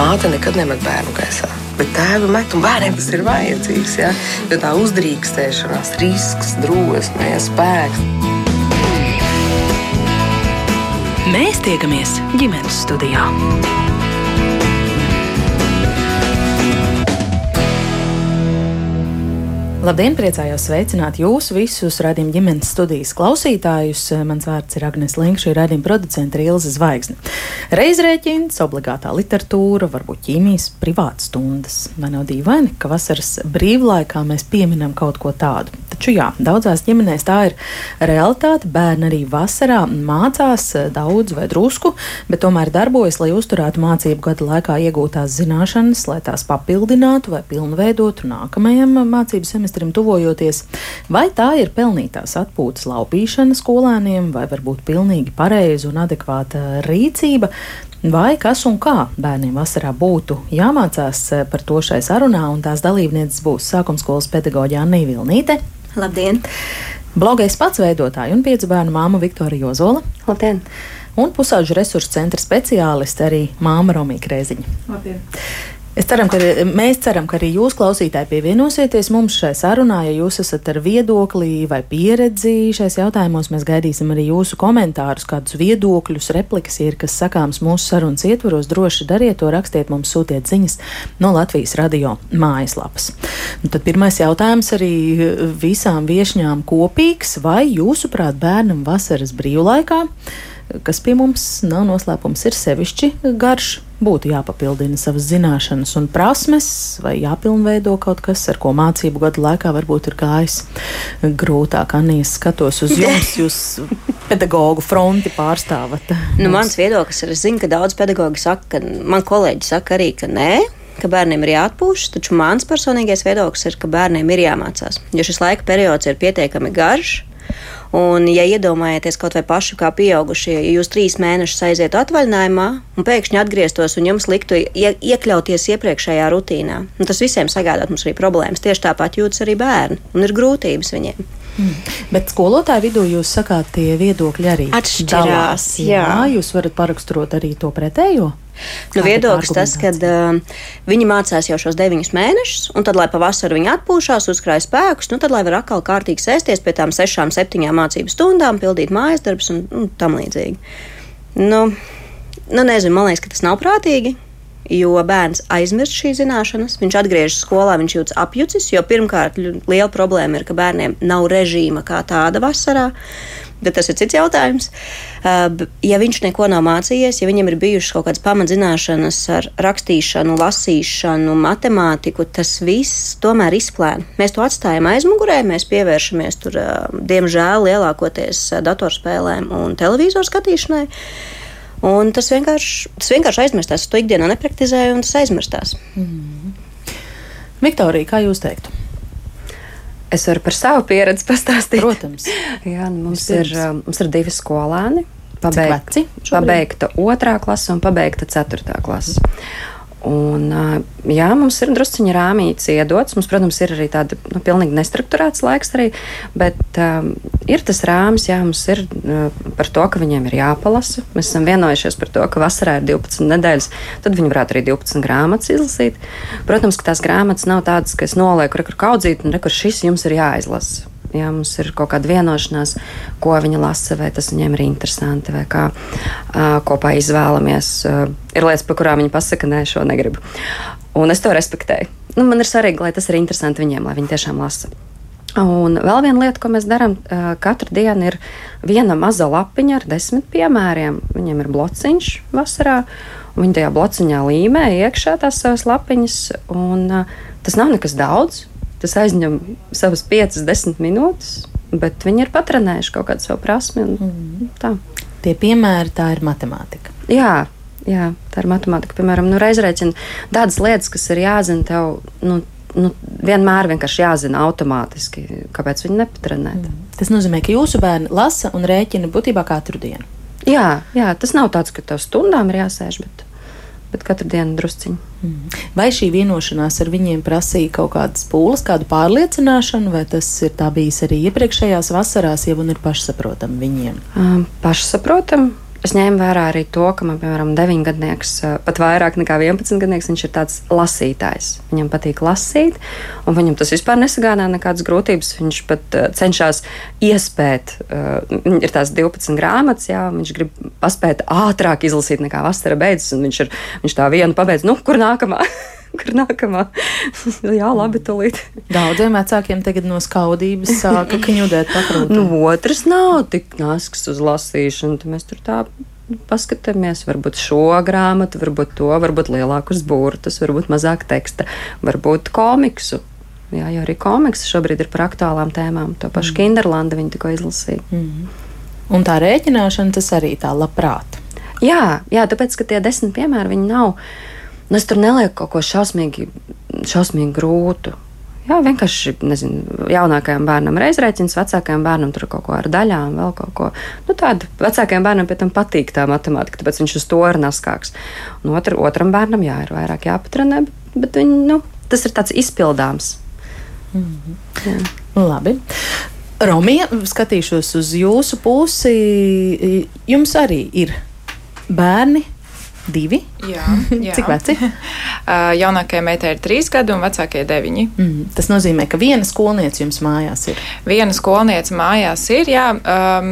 Māte nekad nemet bērnu gaisā. Bet tēvi met, un bērniem tas ir vajadzīgs. Ja? Jo tā uzdrīkstēšanās, risks, drosme, spēks. Mēs tiekamies ģimenes studijā. Labdien, priecājos sveicināt jūs visus radījuma ģimenes studijas klausītājus. Mans vārds ir Agnēs Linka, šī radījuma producente ir Ilza Zvaigzne. Reizrēķins, obligātā literatūra, varbūt ķīmijas, privātas stundas. Vai nav dīvaini, ka vasaras brīvlaikā mēs pieminam kaut ko tādu? Taču jā, daudzās ģimenēs tā ir realitāte. Bērni arī vasarā mācās daudz vai drusku, bet tomēr darbojas, lai uzturētu mācību gada laikā iegūtās zināšanas, lai tās papildinātu vai pilnveidotu nākamajam mācību semestrim semestrim tuvojoties, vai tā ir pelnītās atpūtas laupīšana skolēniem, vai varbūt pilnīgi pareiza un adekvāta rīcība, vai kas un kā bērniem vasarā būtu jāmācās par to šai sarunā, un tās dalībnieces būs sākumskolas pedagoģa Anna Vilnīte. Labdien! Blogais pats veidotāja un piecu bērnu māma Viktorija Ozola. Labdien! Un pusauģu resursu centra speciāliste arī māma Romija Krēziņa. Labdien! Es ceram, ka, mēs ceram, ka arī jūs, klausītāji, pievienosioties mums šai sarunā. Ja jūs esat ar viedokli vai pieredzi šais jautājumos, mēs gaidīsim arī jūsu komentārus, kādus viedokļus, replikas ir, kas sakāms mūsu sarunas ietvaros. Droši dariet to, rakstiet mums, sūtiet ziņas no Latvijas radio mājaslapas. Nu, tad pirmais jautājums arī visām viešņām kopīgs. Vai jūsuprāt bērnam vasaras brīvlaikā? Kas pie mums nav noslēpums, ir sevišķi garš. Būtu jāpapildina savas zināšanas un prasmes, vai jāpilnveido kaut kas, ar ko mācību gadu laikā varbūt ir gājis grūtāk. Anīs, skatos uz jums, jūs pedagoģu fronti pārstāvat. Nu, mans viedoklis ir, es zinu, ka daudz pedagoģi saka, ka man kolēģi saka arī, ka nē, ka bērniem ir jāatpūšas, taču mans personīgais viedoklis ir, ka bērniem ir jāmācās. Jo šis laika periods ir pietiekami garš, Un, ja iedomājieties kaut vai paši kā pieaugušie, ja jūs trīs mēnešus aizietu atvaļinājumā un pēkšņi atgrieztos un jums liktu ie, iekļauties iepriekšējā rutīnā, nu, tas visiem sagādāt mums arī problēmas. Tieši tāpat jūtas arī bērni un ir grūtības viņiem. Mm. Bet skolotāju vidū jūs sakāt, tie viedokļi arī atšķirās. Jā. jā, jūs varat paraksturot arī to pretējo. Nu, viedoklis tas, ka uh, viņi mācās jau šos deviņus mēnešus, un tad, lai pavasarī viņi atpūšās, uzkrāj spēkus, nu, tad, lai var atkal kārtīgi sēsties pie tām sešām, septiņām mācību stundām, pildīt mājas darbus un, un tam līdzīgi. Nu, nu, nezinu, man liekas, ka tas nav prātīgi. Jo bērns aizmirst šīs zināšanas, viņš atgriežas skolā, viņš jūtas apjucis. Jo pirmkārt, liela problēma ir, ka bērniem nav režīma kā tāda vasarā bet tas ir cits jautājums. Ja viņš neko nav mācījies, ja viņam ir bijušas kaut kādas pamatzināšanas ar rakstīšanu, lasīšanu, matemātiku, tas viss tomēr izplēna. Mēs to atstājam aizmugurē, mēs pievēršamies tur, diemžēl, lielākoties datorspēlēm un televizoru skatīšanai. Un tas vienkārši, tas vienkārši aizmirstās. Es to ikdienā nepraktizēju, un tas aizmirstās. Mm. Viktorija, kā jūs teiktu? Es varu par savu pieredzi pastāstīt. Protams. Jā, nu, mums, ir, mums ir divi skolēni. Pabeigta, pabeigta otrā klase un pabeigta ceturtā klase. Un, jā, mums ir drusciņā rāmīts iedots. Mums, protams, ir arī tāda nu, pilnīgi nestruktūrēts laiks, arī, bet um, ir tas rāmis, jā, mums ir uh, par to, ka viņiem ir jāpalasa. Mēs esam vienojušies par to, ka vasarā ir 12 nedēļas, tad viņi varētu arī 12 grāmatas izlasīt. Protams, ka tās grāmatas nav tādas, ka es nolieku, kur kaudzīt, un kur šis jums ir jāizlasa. Ja mums ir kaut kāda vienošanās, ko viņa lasa, vai tas viņiem ir interesanti, vai kā uh, kopā izvēlamies. Uh, ir lietas, par kurām viņi pasaka, nē, šo negribu. Un es to respektēju. Nu, man ir svarīgi, lai tas ir interesanti viņiem, lai viņi tiešām lasa. Un vēl viena lieta, ko mēs darām, katru dienu ir viena maza lapiņa ar desmit piemēriem. Viņiem ir blociņš vasarā, un viņi tajā blociņā līmē iekšā tās savas lapiņas. Un, tas nav nekas daudz. Tas aizņem savas 5, 10 minūtes, bet viņi ir patrenējuši kaut kādu savu prasmi. Mm. Tā. Tie piemēri, tā ir matemātika. Jā, jā tā ir matemātika. Piemēram, nu, reizēķina tādas lietas, kas ir jāzina tev. Nu, nu, vienmēr vienkārši jāzina automātiski, kāpēc viņi nepatrenē. Mm. Tas nozīmē, ka jūsu bērni lasa un rēķina būtībā katru dienu. Jā, jā, tas nav tāds, ka tev stundām ir jāsēž, bet bet katru dienu drusciņu. Mm. Vai šī vienošanās ar viņiem prasīja kaut kādas pūles, kādu pārliecināšanu, vai tas ir tā bijis arī iepriekšējās vasarās, jau ir pašsaprotami viņiem? Um, pašsaprotami. Es ņēmu vērā arī to, ka man, piemēram, 9 gadnieks, pat vairāk nekā 11 gadnieks, viņš ir tāds lasītājs. Viņam patīk lasīt, un viņam tas vispār nesagādā nekādas grūtības. Viņš pat uh, cenšas iespēt, uh, ir tās 12 grāmatas, jā, viņš grib paspēt ātrāk izlasīt nekā vasara beidzas, un viņš, ir, viņš tā vienu pabeidz, nu, kur nākamā? kur nākamā. Jā, labi, tūlīt. Daudziem vecākiem tagad no skaudības sāka kņudēt pakrūti. Nu, otrs nav tik nasks uz lasīšanu, tad mēs tur tā paskatāmies, varbūt šo grāmatu, varbūt to, varbūt lielākus burtus, varbūt mazāk teksta, varbūt komiksu. Jā, jo arī komiks šobrīd ir par aktuālām tēmām. To pašu mm. Kinderlanda viņi tikko izlasīja. Mm. Un tā rēķināšana tas arī tā labprāt. Jā, jā, tāpēc, ka tie desmit piemēri, viņi nav Nu, es tur nelieku kaut ko šausmīgi, šausmīgi grūtu. Jā, vienkārši nezinu, jaunākajam bērnam reizrēķins, vecākajam bērnam tur kaut ko ar daļām, vēl kaut ko. Nu, tādu vecākajam bērnam pēc tam patīk tā matemātika, tāpēc viņš uz to ir naskāks. Un otru, otram bērnam, jā, ir vairāk jāpatrenē, bet viņi, nu, tas ir tāds izpildāms. Mm -hmm. Jā. Labi. Romija, skatīšos uz jūsu pusi. Jums arī ir bērni, divi. Jā, jā. Cik veci? Uh, jaunākajai meitai ir trīs gadi, un vecākajai deviņi. Mm, tas nozīmē, ka viena skolniece jums mājās ir. Viena skolniece mājās ir. Jā, um,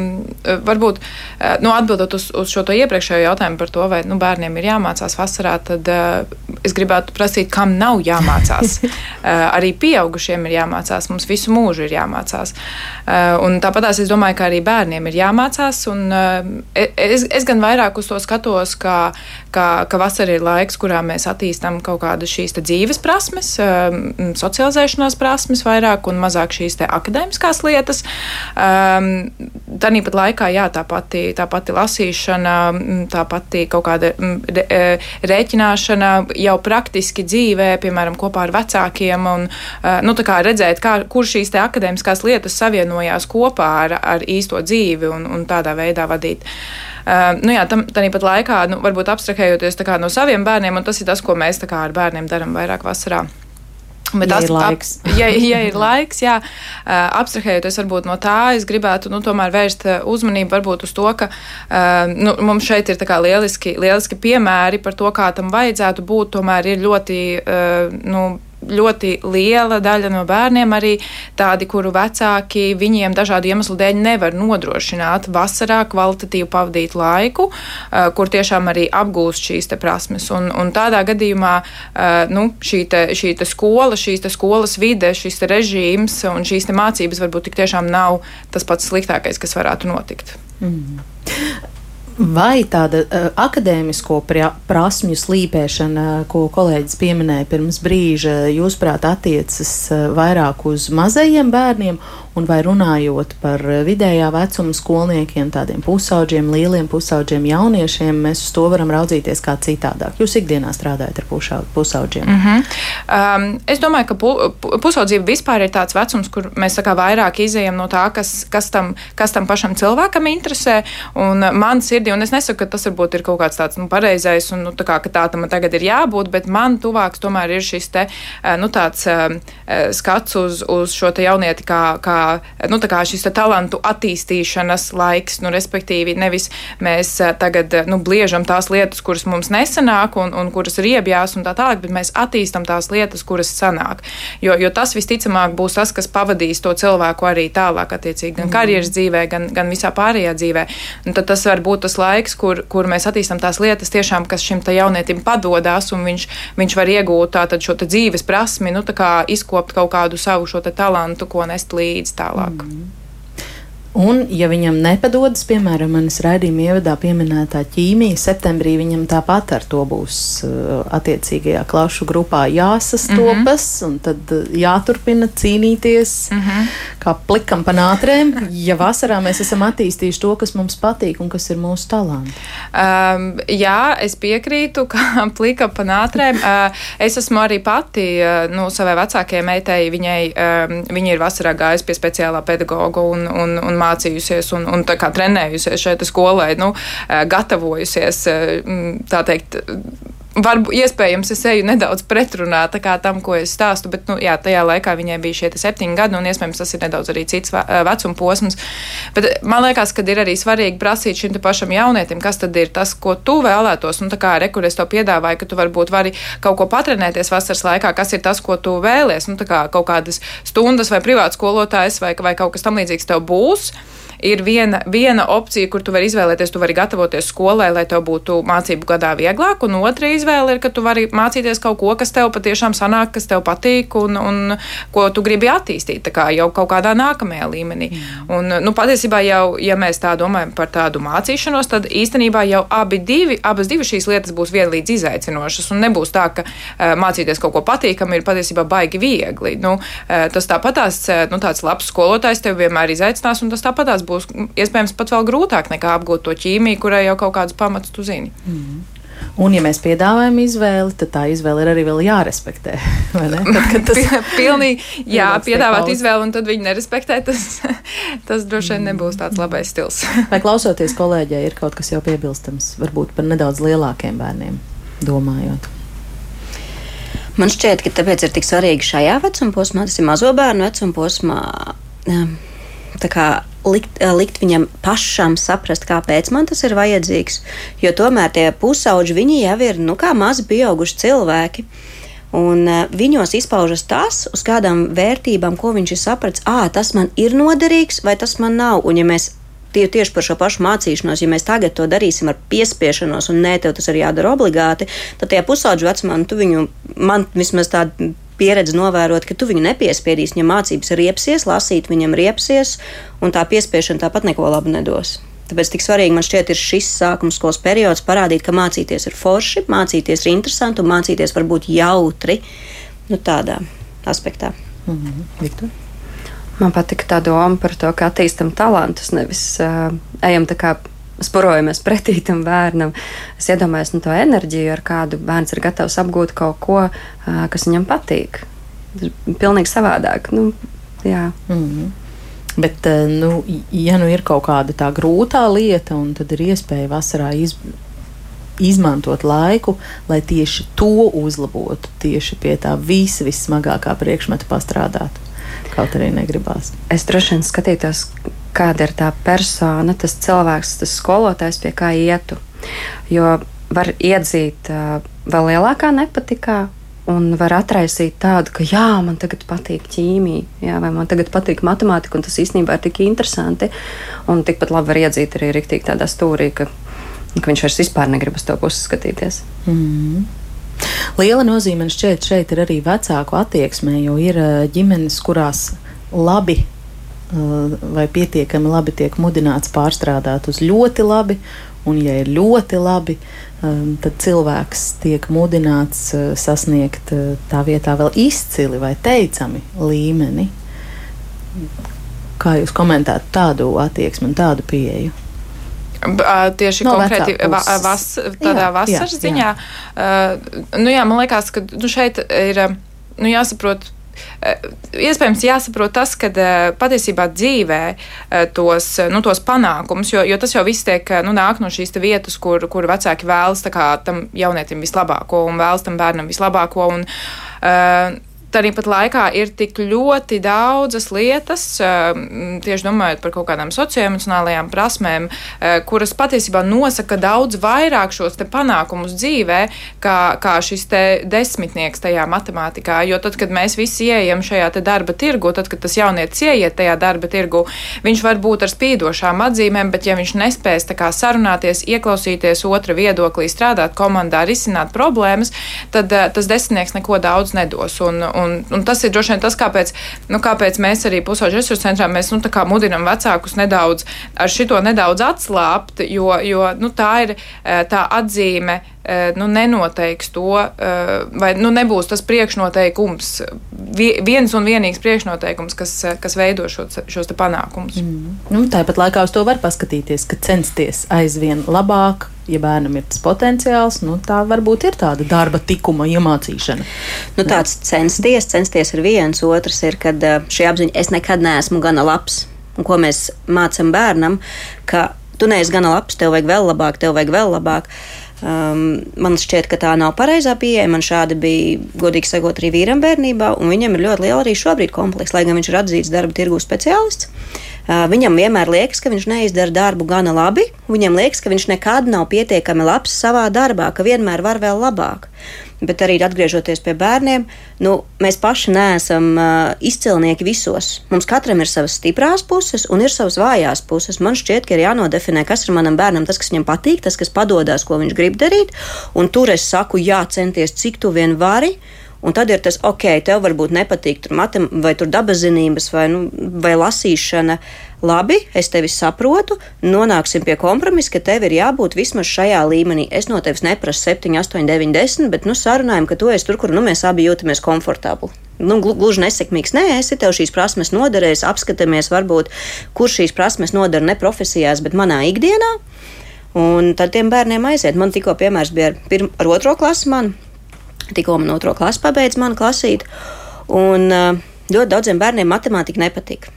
varbūt uh, nu, atbildot uz, uz šo iepriekšējo jautājumu par to, vai nu, bērniem ir jāmācās vasarā, tad uh, es gribētu prasīt, kam nav jāmācās. uh, arī pieaugušiem ir jāmācās, mums visu mūžu ir jāmācās. Uh, tāpat es domāju, ka arī bērniem ir jāmācās. Un, uh, es, es gan vairāk uz to skatos, ka, ka, ka vasara ir laiks, kurā mēs attīstām kaut kādas šīs dzīves prasmes, um, socializēšanās prasmes vairāk un mazāk šīs akadēmiskās lietas. Um, Tāpat laikā, jā, tā pati, tā pati lasīšana, tā pati kaut kāda re, e, rēķināšana jau praktiski dzīvē, piemēram, kopā ar vecākiem, un uh, nu, redzēt, kā, kur šīs akadēmiskās lietas savienojās kopā ar, ar īsto dzīvi un, un tādā veidā vadīt. Uh, nu jā, tam tāpat laikā, nu, varbūt abstrahējoties no saviem bērniem, un tas ir tas, ko mēs ar bērniem darām vairāk vasarā. Bet ja tas ir laiks. Ap, ja, ja ir laiks, jā, abstrahējoties varbūt no tā, es gribētu nu, tomēr vērst uzmanību varbūt uz to, ka nu, mums šeit ir lieliski, lieliski piemēri par to, kā tam vajadzētu būt. Tomēr ir ļoti nu, ļoti liela daļa no bērniem arī tādi, kuru vecāki viņiem dažādu iemeslu dēļ nevar nodrošināt vasarā kvalitatīvu pavadīt laiku, uh, kur tiešām arī apgūst šīs prasmes. Un, un tādā gadījumā uh, nu, šī, te, šī te skola, šīs skolas vide, šis režīms un šīs mācības varbūt tik tiešām nav tas pats sliktākais, kas varētu notikt. Mm. Vai tāda uh, akadēmisko pra, prasmju slīpēšana, ko kolēģis pieminēja pirms brīža, jūsuprāt, attiecas uh, vairāk uz mazajiem bērniem, un vai runājot par vidējā vecuma skolniekiem, tādiem pusauģiem, lieliem pusauģiem, jauniešiem, mēs uz to varam raudzīties kā citādāk? Jūs ikdienā strādājat ar pusauģiem. Mm -hmm. um, es domāju, ka pu, pusaudzība vispār ir tāds vecums, kur mēs kā, vairāk izējam no tā, kas, kas, tam, kas tam pašam cilvēkam interesē. Un man sirdī un es nesaku, ka tas varbūt ir kaut kāds tāds nu, pareizais, un nu, tā, kā, tā tam tagad ir jābūt, bet man tuvāks tomēr ir šis te, eh, nu, tāds uh, skats uz, uz šo jaunieti kā, kā, nu, kā šis te talantu attīstīšanas laiks, nu, respektīvi nevis mēs tagad, nu, bliežam tās lietas, kuras mums nesanāk un, un kuras ir iebjās un tā tālāk, bet mēs attīstam tās lietas, kuras sanāk. Jo, jo tas visticamāk būs tas, kas pavadīs to cilvēku arī tālāk, attiecīgi, gan karjeras dzīvē, gan, gan visā pārējā dzīvē. Un tad tas var būt tas laiks, kur, kur mēs attīstām tās lietas, tiešām, kas šim jaunietim padodas, un viņš, viņš var iegūt šo dzīves prasmi, nu, izkopt kaut kādu savu šo talantu, ko nest līdzi tālāk. Mm. Un, ja viņam nepadodas, piemēram, manas raidījuma ievadā pieminētā ķīmija, septembrī viņam tāpat ar to būs uh, attiecīgajā klašu grupā jāsastopas, mm -hmm. un tad uh, jāturpina cīnīties mm -hmm. Kā plikam pa nātrēm, ja vasarā mēs esam attīstījuši to, kas mums patīk un kas ir mūsu talanti. Um, jā, es piekrītu, ka plika pa nātrēm. Uh, es esmu arī pati, uh, nu, savai vecākajai meitai, viņai, um, viņa ir vasarā gājusi pie speciālā pedagoga un, un, un mācījusies un, un trenējusies šeit skolai, nu, gatavojusies tā teikt varbūt iespējams es eju nedaudz pretrunā tam, ko es stāstu, bet nu, jā, tajā laikā viņai bija šie septiņi gadi, un iespējams tas ir nedaudz arī cits vecuma posms. Bet man liekas, ka ir arī svarīgi prasīt šim pašam jaunietim, kas tad ir tas, ko tu vēlētos. Nu, tā kā rekur es to piedāvāju, ka tu varbūt vari kaut ko patrenēties vasaras laikā, kas ir tas, ko tu vēlies. Nu, kā kaut kādas stundas vai privāts skolotājs vai, vai kaut kas tam līdzīgs tev būs ir viena, viena opcija, kur tu vari izvēlēties, tu vari gatavoties skolai, lai tev būtu mācību gadā vieglāk, un otra izvēle ir, ka tu vari mācīties kaut ko, kas tev patiešām sanāk, kas tev patīk un, un ko tu gribi attīstīt kā jau kaut kādā nākamajā līmenī. Mm. Un, nu, patiesībā jau, ja mēs tā domājam par tādu mācīšanos, tad īstenībā jau abi divi, abas divas šīs lietas būs vienlīdz izaicinošas, un nebūs tā, ka uh, mācīties kaut ko patīkamu ir patiesībā baigi viegli. Nu, uh, tas tāpatās, uh, nu, tāds labs skolotājs tev vienmēr izaicinās, un tas tāpatās būs iespējams pat vēl grūtāk nekā apgūt to ķīmiju, kurai jau kaut kādus pamatus tu zini. Mm. Un, ja mēs piedāvājam izvēli, tad tā izvēle ir arī jārespektē. Tad, tas Pilnīgi, jā, piedāvāt izvēli, un tad viņi nerespektē, tas, tas droši vien nebūs tāds labais stils. Vai klausoties kolēģei, ir kaut kas jau piebilstams, varbūt par nedaudz lielākiem bērniem domājot? Man šķiet, ka tāpēc ir tik svarīgi šajā vecuma posmā, tas ir mazo bērnu vecuma posmā. Um, likt, eh, likt viņam pašam saprast, kāpēc man tas ir vajadzīgs. Jo tomēr tie pusauģi viņi jau ir nu, kā mazi pieauguši cilvēki. Un uh, viņos izpaužas tas, uz kādām vērtībām, ko viņš ir sapratis, ah, tas man ir noderīgs vai tas man nav. Un, ja mēs tie, tieši par šo pašu mācīšanos, ja mēs tagad to darīsim ar piespiešanos, un nē, tev tas ir jādara obligāti, tad tajā pusauģu vecumā nu, viņu, man vismaz tāda pieredze novērot, ka tu viņu nepiespiedīsi. Viņam mācības riepsies, lasīt viņam riepsies, un tā piespiešana tāpat neko labu nedos. Tāpēc tik svarīgi man šķiet ir šis sākuma skolas periods parādīt, ka mācīties ir forši, mācīties ir interesanti un mācīties var būt jautri nu, tādā aspektā. Mm -hmm. Viktor? Man patika tā doma par to, ka attīstam talantus, nevis uh, ejam tā kā sporojamies pretī tam bērnam. Es iedomājos nu, to enerģiju, ar kādu bērns ir gatavs apgūt kaut ko, kas viņam patīk. Tas ir pilnīgi savādāk. Nu, jā. mm -hmm. Bet, nu, ja nu ir kaut kāda tā grūtā lieta, tad ir iespēja vasarā iz, izmantot laiku, lai tieši to uzlabotu, tieši pie tā visa vissmagākā priekšmeta pastrādātu. Kaut arī negribās. Es droši vien skatītos, kāda ir tā persona, tas cilvēks, tas skolotājs, pie kā ietu. Jo var iedzīt uh, vēl lielākā nepatikā. Un var atraisīt tādu, ka, jā, man tagad patīk ķīmija, jā, vai man tagad patīk matemātika, un tas īstenībā ir tik interesanti. Un tikpat labi var iedzīt arī rīktīgi tādā stūrī, ka, ka viņš vairs vispār negrib uz to pusi skatīties. Mm. Liela nozīme šķiet šeit ir arī vecāku attieksmē, jo ir ģimenes, kurās labi Eh, vai pietiekami labi tiek mudināts pārstrādāt uz ļoti labi, un ja ir ļoti labi, eh, tad cilvēks tiek mudināts eh, sasniegt tā vietā vēl izcili vai teicami līmeni. Kā jūs komentētu tādu attieksmi un tādu pieeju? Tieši no konkrēti va, vas, tādā jā, vasaras jā, ziņā. Jā. Uh, nu jā, man liekas, ka nu šeit ir nu jāsaprot iespējams jāsaprot tas, ka patiesībā dzīvē tos, nu, tos panākumus, jo, jo tas jau viss tiek nu, nāk no šīs vietas, kur, kur vecāki vēlas kā, tam jaunietim vislabāko un vēlas tam bērnam vislabāko. Un, uh, Tāpat laikā ir tik ļoti daudzas lietas, um, tieši domājot par kaut kādām socioemocionālajām prasmēm, uh, kuras patiesībā nosaka daudz vairāk šos panākumus dzīvē, kā, kā šis desmitnieks tajā matemātikā. Jo tad, kad mēs visi ieejam šajā darba tirgu, tad, kad tas jaunietis ieiet tajā darba tirgu, viņš var būt ar spīdošām atzīmēm, bet ja viņš nespēs kā, sarunāties, ieklausīties otra viedoklī, strādāt komandā, risināt problēmas, tad uh, tas desmitnieks neko daudz nedos. Un, Un, un tas ir droši vien tas, kāpēc, nu, kāpēc mēs arī pusauģu resursu centrā mēs, nu, mudinam vecākus nedaudz ar šito nedaudz atslābt, jo, jo nu, tā ir eh, tā atzīme nu, nenoteiks to, vai nu, nebūs tas priekšnoteikums, viens un vienīgs priekšnoteikums, kas, kas veido šo, šos panākumus. Mm. Nu, tāpat laikā uz to var paskatīties, ka censties aizvien labāk, ja bērnam ir tas potenciāls, nu, tā varbūt ir tāda darba tikuma iemācīšana. Nu, tāds censties, censties ir viens, otrs ir, kad šī apziņa, es nekad neesmu gana labs. Un ko mēs mācām bērnam, ka tu neesi gana labs, tev vajag vēl labāk, tev vajag vēl labāk. Um, man šķiet, ka tā nav pareizā pieeja. Man šādi bija, godīgi sakot, arī vīram bērnībā, un viņam ir ļoti liela arī šobrīd komplekss, lai gan viņš ir atzīts darba tirgu speciālists. Uh, viņam vienmēr liekas, ka viņš neizdara darbu gana labi. Viņam liekas, ka viņš nekad nav pietiekami labs savā darbā, ka vienmēr var vēl labāk bet arī atgriežoties pie bērniem, nu, mēs paši neesam uh, izcilnieki visos. Mums katram ir savas stiprās puses un ir savas vājās puses. Man šķiet, ka ir jānodefinē, kas ir manam bērnam tas, kas viņam patīk, tas, kas padodas, ko viņš grib darīt. Un tur es saku, jā, centies, cik tu vien vari. Un tad ir tas, ok, tev varbūt nepatīk tur matemātika, vai tur dabaszinības, vai, nu, vai lasīšana. Labi, es tevi saprotu, nonāksim pie kompromisa, ka tev ir jābūt vismaz šajā līmenī. Es no tevis neprasu 7, 8, 9, 10, bet nu, sarunājam, ka tu esi tur, kur nu, mēs abi jūtamies komfortabli. Nu, gluži nesekmīgs, nē, es tev šīs prasmes noderēju, apskatāmies, varbūt, kur šīs prasmes nodara ne profesijās, bet manā ikdienā. Un tad tiem bērniem aiziet. Man tikko piemērs bija ar, pirm, ar otro klasi. Man Tikko man otro klasi pabeidz mana klasīte. Un uh, ļoti daudziem bērniem matemātika nepatīk.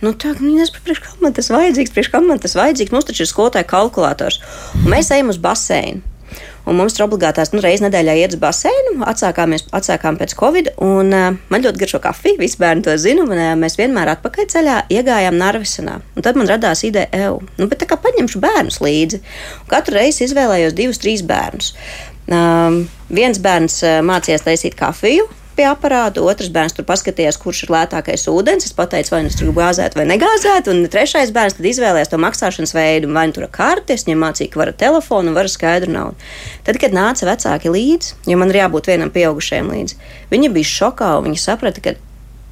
Nu, tā kā nu, priekš kam man tas vajadzīgs, priekš kam man tas vajadzīgs, mums taču ir skolotāja kalkulators. Un mēs ejam uz baseinu. Un mums ir obligātās nu, reizes nedēļā iet uz baseinu, atsākām pēc covid. Un, uh, man ļoti garšo kafiju, visi bērni to zina. Un, uh, mēs vienmēr atpakaļceļā iegājām Narvisenā. Un tad man radās ideja, eju, nu, bet tā kā paņemšu bērnus līdzi. Un katru reizi izvēlējos divus, trīs bērnus. Um, viens bērns uh, mācījās taisīt kafiju, pie aparāta, otrs bērns tur paskatījās, kurš ir lētākais ūdens. Es pateicu, vai nu tur gāzēt vai negāzēt, un trešais bērns tad izvēlējās to maksāšanas veidu, vai nu tur ar karti, es viņam mācīju, ka var ar telefonu un var ar skaidru naudu. Tad, kad nāca vecāki līdzi, jo man ir jābūt vienam pieaugušajam līdzi, viņi bija šokā un viņi saprata, ka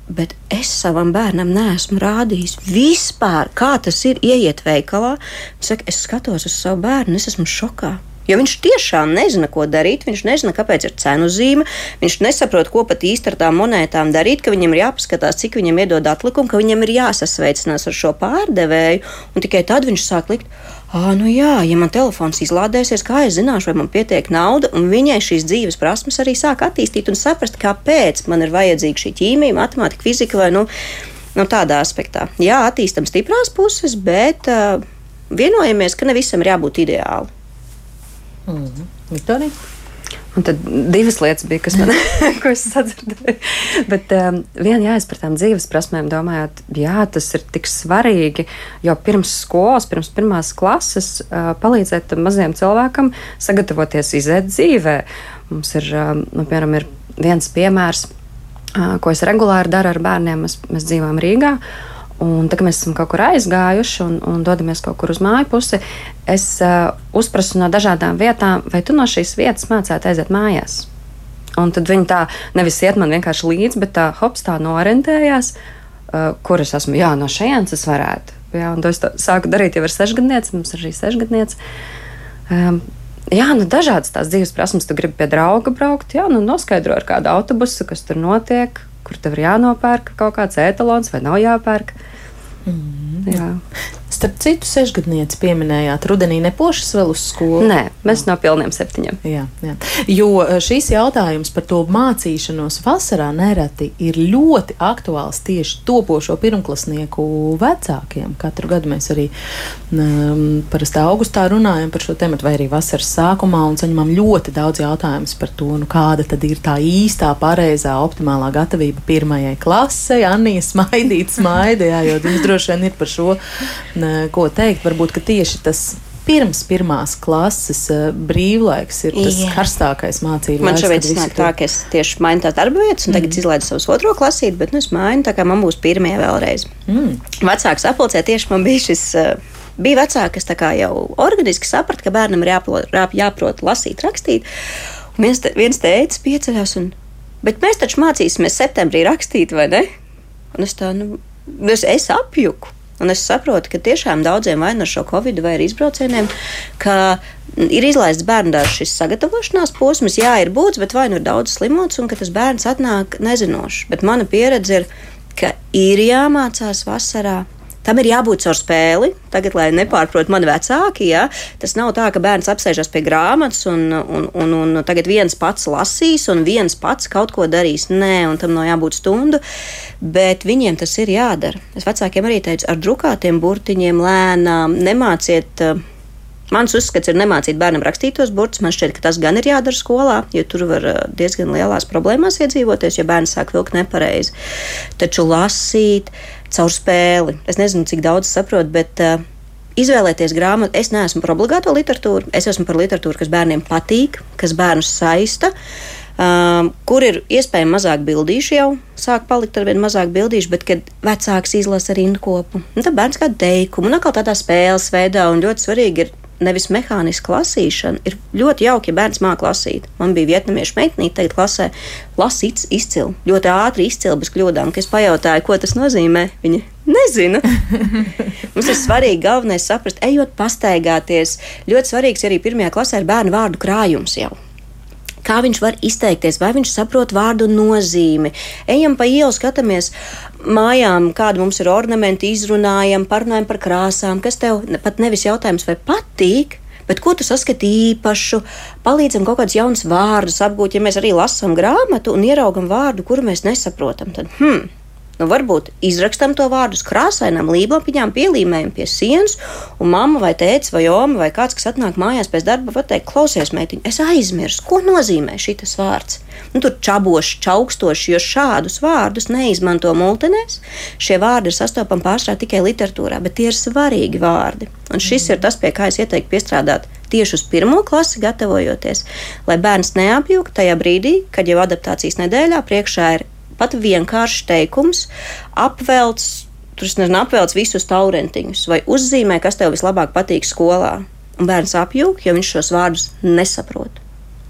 bet es savam bērnam neesmu rādījis vispār, kā tas ir ieiet veikalā. Saka, es skatos uz savu bērnu, es esmu šokā. Jo viņš tiešām nezina, ko darīt. Viņš nezina, kāpēc ir cenu zīme. Viņš nesaprot, ko pat īsti ar tām monētām darīt, ka viņam ir jāpaskatās, cik viņam iedod atlikumu, ka viņam ir jāsasveicinās ar šo pārdevēju. Un tikai tad viņš sāk likt. Ah, nu jā, ja man telefons izlādēsies, kā es zināšu, vai man pietiek nauda, un viņai šīs dzīves prasmes arī sāk attīstīt un saprast, kāpēc man ir vajadzīga šī ķīmija, matemātika, fizika vai nu, nu, tādā aspektā. Jā, attīstam stiprās puses, bet uh, vienojamies, ka ne visam ir jābūt ideāli. Mm. Viktorija? Un tad divas lietas bija, kas man ko es sadzirdēju. Bet um, viena jāiz par tām dzīves prasmēm, domājot, jā, tas ir tik svarīgi, jo pirms skolas, pirms pirmās klases uh, palīdzēt maziem cilvēkam sagatavoties iziet dzīvē. Mums ir, um, nu, piemēram, ir viens piemērs, uh, ko es regulāri daru ar bērniem. Mēs, mēs dzīvojam Rīgā. Un tad, kad mēs esam kaut kur aizgājuši un, un dodamies kaut kur uz māju pusi, es uh, uzprasu no dažādām vietām, vai tu no šīs vietas mācētu aiziet mājās. Un tad viņi tā nevis iet man vienkārši līdzi, bet tā hops tā norentējās, uh, kur es esmu. Jā, no šejienes es varētu. Jā, un to es sāku darīt jau ar sešgadnieci, mums ir arī sešgadnieci. Um, Jā, nu dažādas tās dzīves prasības. Tu gribi pie drauga braukt, jā, nu noskaidro ar kādu autobusu, kas tur notiek, kur tev ir jānopērk kaut kāds etalons vai nav jāpērk. Mm, jā. Starp citu, sešgadnieci pieminējāt, rudenī nepošas vēl uz skolu. Nē, mēs no pilniem septiņiem. Jā, jā. Jo e, šīs jautājums par to mācīšanos vasarā nereti ir ļoti aktuāls tieši topošo pirmklasnieku vecākiem. Katru gadu mēs arī um, parasti augustā runājam par šo tēmu, vai arī vasaras sākumā, un saņemam ļoti daudz jautājumus par to, nu, kāda tad ir tā īstā, pareizā, optimālā gatavība pirmajai klasei. Anija smaidīt, smaidīt, jo jums droši vien ir par šo ko teikt. Varbūt tieši tas pirms pirmās klases uh, brīvlaiks ir tas Jā. karstākais mācību man laiks. Man šobrīd sanāk tā, ka es tieši mainu tās darba vietas, un mm. tagad izlaidu savus otro klasīti, bet nu, es mainu tā, kā man būs pirmie vēlreiz. Mm. Vecāks apulcē tieši man bija šis. Uh, bija vecāki, kas jau organiski saprata, ka bērnam ir jāprot, jāprot lasīt, rakstīt. Un viens, te, viens teica, pieceļās, un, bet mēs taču mācīsimies septembrī rakstīt, vai ne? Un es tā, nu, es, es apjuku. Un es saprotu, ka tiešām daudziem vai no nu šo covid vai arī izbraucieniem, ka ir izlaists bērnu dārza šis sagatavošanās posms, jā, ir būts, bet vai nu ir daudz slimots un ka tas bērns atnāk nezinošs. Bet mana pieredze ir, ka ir jāmācās vasarā Tam ir jābūt caur spēli. Tagad, lai nepārprot mani vecāki, ja, tas nav tā, ka bērns apsēžas pie grāmatas un, un, un, un tagad viens pats lasīs un viens pats kaut ko darīs. Nē, un tam nav jābūt stundu, bet viņiem tas ir jādara. Es vecākiem arī teicu, ar drukātiem burtiņiem lēnām nemāciet. Uh, Mans uzskats ir nemācīt bērnam rakstīt tos burtus. Man šķiet, ka tas gan ir jādara skolā, jo tur var diezgan lielās problēmās iedzīvoties, ja bērns sāk vilkt nepareizi. Taču lasīt caur spēli. Es nezinu, cik daudz saprotu, bet uh, izvēlēties grāmatu. Es neesmu par obligāto literatūru, es esmu par literatūru, kas bērniem patīk, kas bērnus saista. Um, kur ir iespējams mazāk bildīšu, jau sāk palikt ar vien mazāk bildīšu, bet kad vecāks izlasa rinkopu, tad bērns kādu teikumu, un atkal tādā spēles veidā, un ļoti svarīgi ir nevis mehāniska lasīšana. Ir ļoti jauki, ja bērns māca lasīt. Man bija vietnamiešu meitene, tagad klasē lasīts izcili, ļoti ātri izcili bez kļūdām. Es pajautāju, ko tas nozīmē, viņa nezina. Mums ir svarīgi galvenais saprast, ejot pastaigāties. Ļoti svarīgs arī pirmajā klasē ir bērnu vārdu krājums jau kā viņš var izteikties, vai viņš saprot vārdu nozīmi. Ejam pa ielu, skatāmies mājām, kāda mums ir ornamenti, izrunājam, parunājam par krāsām, kas tev pat nevis jautājums, vai patīk. Bet ko tu saskati īpašu, palīdzam kaut kādus jaunus vārdus apgūt, ja mēs arī lasām grāmatu un ieraugam vārdu, kuru mēs nesaprotam. Tad, hmm, Nu, varbūt izrakstam to vārdu uz krāsainām līmlapiņām, pielīmējam pie sienas, un mamma vai tēvs vai oma vai kāds, kas atnāk mājās pēc darba, var teikt, klausies, meitiņ, es aizmirsu, ko nozīmē šis vārds. Nu, tur čaboši, čaukstoši, jo šādus vārdus neizmanto multinēs. Šie vārdi ir sastopami pārsvarā tikai literatūrā, bet tie ir svarīgi vārdi. Un šis ir tas, pie kā es ieteiktu piestrādāt tieši uz pirmo klasi gatavojoties, lai bērns neapjūgtu tajā brīdī, kad jau adaptācijas nedēļā priekšā ir pat vienkāršs teikums, apvelts, tur nezinu, apvelts visus taurentiņus vai uzzīmē, kas tev vislabāk patīk skolā. Un bērns apjūg, jo viņš šos vārdus nesaprot.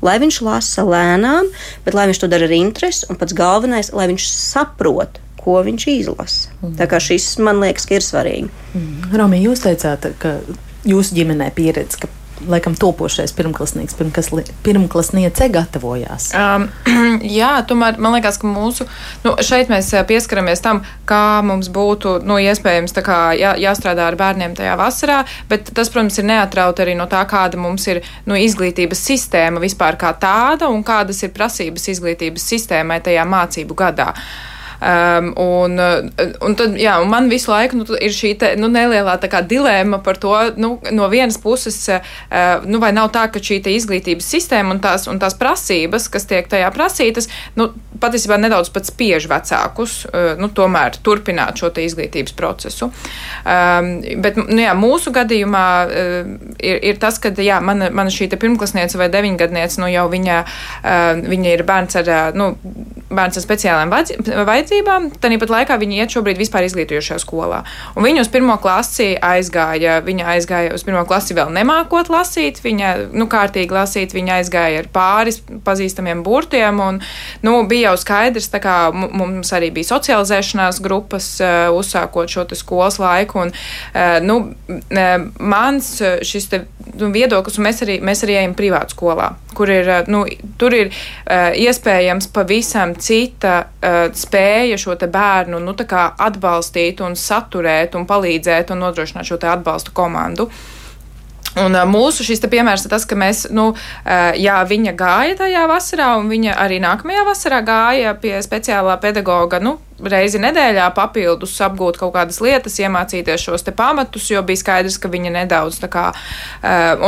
Lai viņš lasa lēnām, bet lai viņš to dara ar interesi, un pats galvenais, lai viņš saprot, ko viņš izlasa. Mm. Tā kā šis man liekas, ir svarīgi. Mm. Romi, jūs teicāt, ka jūsu ģimenē pieredze, ka laikam topošais pirmklasnieks, pirmklasniece gatavojās? Um, jā, tomēr man liekas, ka mūsu, nu, šeit mēs eh, pieskaramies tam, kā mums būtu nu, iespējams kā, jā, jāstrādā ar bērniem tajā vasarā, bet tas, protams, ir neatraut arī no tā, kāda mums ir nu, izglītības sistēma vispār kā tāda un kādas ir prasības izglītības sistēmai tajā mācību gadā. Uh, Um, un, uh, un tad, jā, un man visu laiku nu, ir šī te, nu, nelielā dilemma par to, nu, no vienas puses, uh, nu, vai nav tā, ka šī izglītības sistēma un tās, un tās prasības, kas tiek tajā prasītas, nu, patiesībā nedaudz pat spiež vecākus, uh, nu, tomēr turpināt šo izglītības procesu. Um, bet, nu, jā, mūsu gadījumā uh, ir, ir tas, ka, jā, mana, mana šī pirmklasniece vai deviņgadniece, nu, jau viņa, uh, viņa ir bērns ar, uh, nu, bērns ar speciālām vajadzībām vajadzībām, tad pat laikā viņi iet šobrīd vispār izglītojošajā skolā. Un viņa uz pirmo klasi aizgāja, viņa aizgāja uz pirmo klasi vēl nemākot lasīt, viņa, nu, kārtīgi lasīt, viņa aizgāja ar pāris pazīstamiem burtiem, un, nu, bija jau skaidrs, kā mums arī bija socializēšanās grupas, uh, uzsākot šo skolas laiku, un, uh, nu, mans šis te, nu, viedoklis, un mēs arī, mēs arī ejam privātu skolā, kur ir, nu, tur ir iespējams pavisam cita spēja spēja šo bērnu nu, atbalstīt un saturēt un palīdzēt un nodrošināt šo atbalstu komandu. Un mūsu šis piemērs ir tas, ka mēs, nu, jā, viņa gāja tajā vasarā, un viņa arī nākamajā vasarā gāja pie speciālā pedagoga, nu, reizi nedēļā papildus apgūt kaut kādas lietas, iemācīties šos te pamatus, jo bija skaidrs, ka viņa nedaudz tā kā,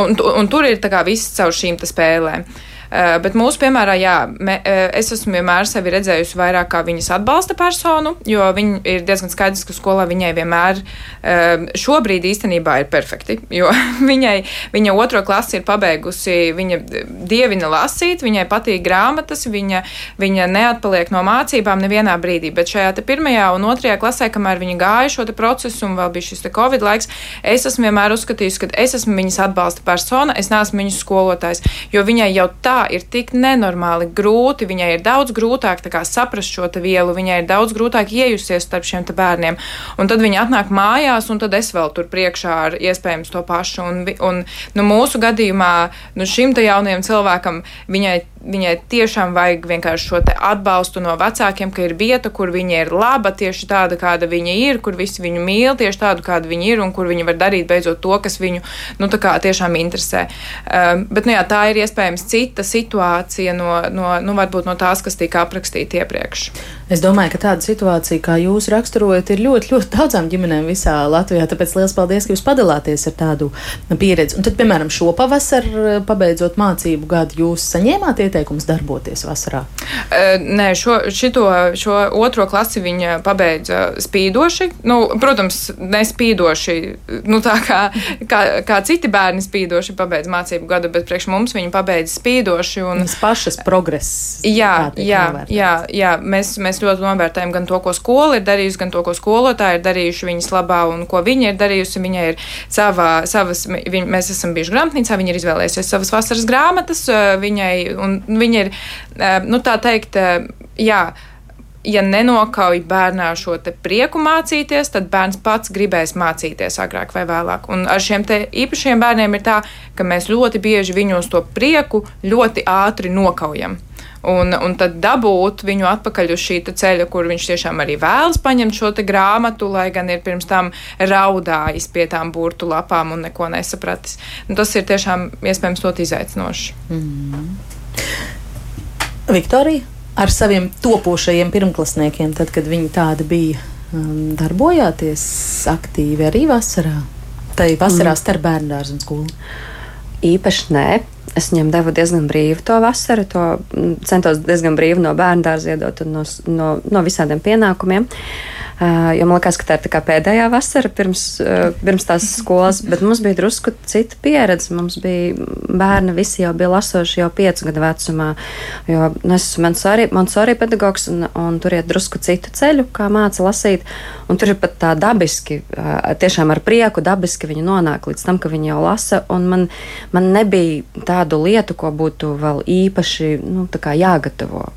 un, un tur ir tā kā viss caur šīm te spēlēm. Uh, bet mūsu piemērā, jā, me, eh, es esmu vienmēr sevi redzējusi vairāk kā viņas atbalsta personu, jo viņa ir diezgan skaidrs, ka skolā viņai vienmēr eh, šobrīd īstenībā ir perfekti, jo viņai, viņa otro klasi ir pabeigusi, viņa dievina lasīt, viņai patīk grāmatas, viņa, viņa neatpaliek no mācībām nevienā brīdī, bet šajā te pirmajā un otrajā klasē, kamēr viņa gāja šo te procesu un vēl bija šis te Covid laiks, es esmu vienmēr uzskatījusi, ka es esmu viņas atbalsta persona, es neesmu viņas skolotājs, jo viņai jau tā ir tik nenormāli grūti, viņai ir daudz grūtāk kā, saprast šo vielu, viņai ir daudz grūtāk iejusties starp šiem bērniem. Un tad viņi atnāk mājās, un tad es vēl tur priekšā ar iespējams to pašu. Un, un nu, mūsu gadījumā nu, šim jaunajam cilvēkam viņai viņai tiešām vajag vienkārši šo atbalstu no vecākiem, ka ir vieta, kur viņa ir laba, tieši tāda, kāda viņa ir, kur visi viņu mīl, tieši tādu, kāda viņa ir, un kur viņa var darīt beidzot to, kas viņu nu, tiešām interesē. Um, bet nu, jā, tā ir iespējams citas situācija no, no, nu, no tās, kas tika aprakstīta iepriekš. Es domāju, ka tāda situācija, kā jūs raksturojat, ir ļoti, ļoti daudzām ģimenēm visā Latvijā. Tāpēc liels paldies, ka jūs padalāties ar tādu pieredzi. Un tad, piemēram, šo pavasaru, pabeidzot mācību gadu, jūs saņēmāt ieteikumus darboties vasarā? Uh, nē, šo, šito, šo otro klasi viņa pabeidza spīdoši. Nu, protams, nespīdoši, nu, tā kā, kā, kā citi bērni spīdoši pabeidz mācību gadu, bet priekš mums viņa pabeidza spīdoši. Un, Viņas pašas progress. Jā, jā, jā, jā, mēs, mēs ļoti novērtējam gan to, ko skola ir darījusi, gan to, ko skolotāji ir darījuši viņas labā un ko viņa ir darījusi. Viņa ir savā, savas, viņ, mēs esam bijuši grāmatnīcā, viņa ir izvēlējusies savas vasaras grāmatas, viņai, un viņa ir, nu tā teikt, jā ja nenokauj bērnā šo prieku mācīties, tad bērns pats gribēs mācīties agrāk vai vēlāk. Un ar šiem īpašiem bērniem ir tā, ka mēs ļoti bieži viņos to prieku ļoti ātri nokaujam. Un, un tad dabūt viņu atpakaļ uz šī ceļa, kur viņš tiešām arī vēlas paņemt šo grāmatu, lai gan ir pirms tam raudājis pie tām burtu lapām un neko nesapratis. Un tas ir tiešām iespējams ļoti izaicinoši. Mm. Viktorija, ar saviem topošajiem pirmklasniekiem, tad, kad viņi tādi bija, um, darbojāties aktīvi arī vasarā? Tai vasarā mm. starp bērnu dārzu un skolu? Īpaši nē. Es viņam devu diezgan brīvu to vasaru, to mm, centos diezgan brīvi no bērnu dārza iedot un no, no, no visādiem pienākumiem. Uh, jo man liekas, ka tā ir tā pēdējā vasara pirms, uh, pirms tās skolas, bet mums bija drusku cita pieredze. Mums bija bērni, visi jau bija lasoši jau piecu gadu vecumā, jo nu, es esmu Mansori, pedagogs un, un tur iet drusku citu ceļu, kā māca lasīt. Un tur ir pat tā dabiski, uh, tiešām ar prieku dabiski viņi nonāk līdz tam, ka viņi jau lasa. Man, man nebija tādu lietu, ko būtu vēl īpaši nu, jāgatavo.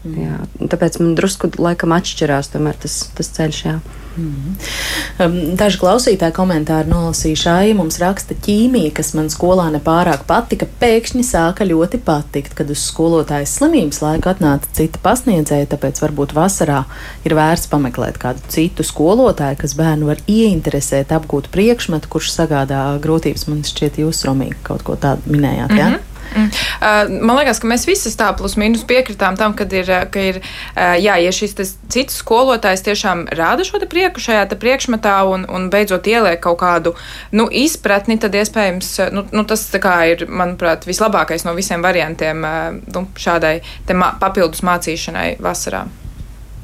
Jā, tāpēc man drusku laikam atšķirās tas, tas ceļš. Jā. Mm. Daži klausītāji komentāri nolasījuši, mums raksta ķīmija, kas man skolā nepārāk patika, pēkšņi sāka ļoti patikt, kad uz skolotājas slimības laiku atnāca cita pasniedzēja, tāpēc varbūt vasarā ir vērts pameklēt kādu citu skolotāju, kas bērnu var ieinteresēt, apgūt priekšmetu, kurš sagādā grūtības. Man šķiet, jūs, Romīgi, kaut ko tādu minējāt. Mm -hmm. Mm. Uh, man liekas, ka mēs visi tā plus mīnus piekritām tam, ir, uh, ka ir, uh, jā, ja šis cits skolotājs tiešām rāda šo prieku šajā priekšmetā un, un beidzot ieliek kaut kādu nu, izpratni, tad iespējams nu, nu, tas ir, manuprāt, vislabākais no visiem variantiem nu, šādai papildus mācīšanai vasarā.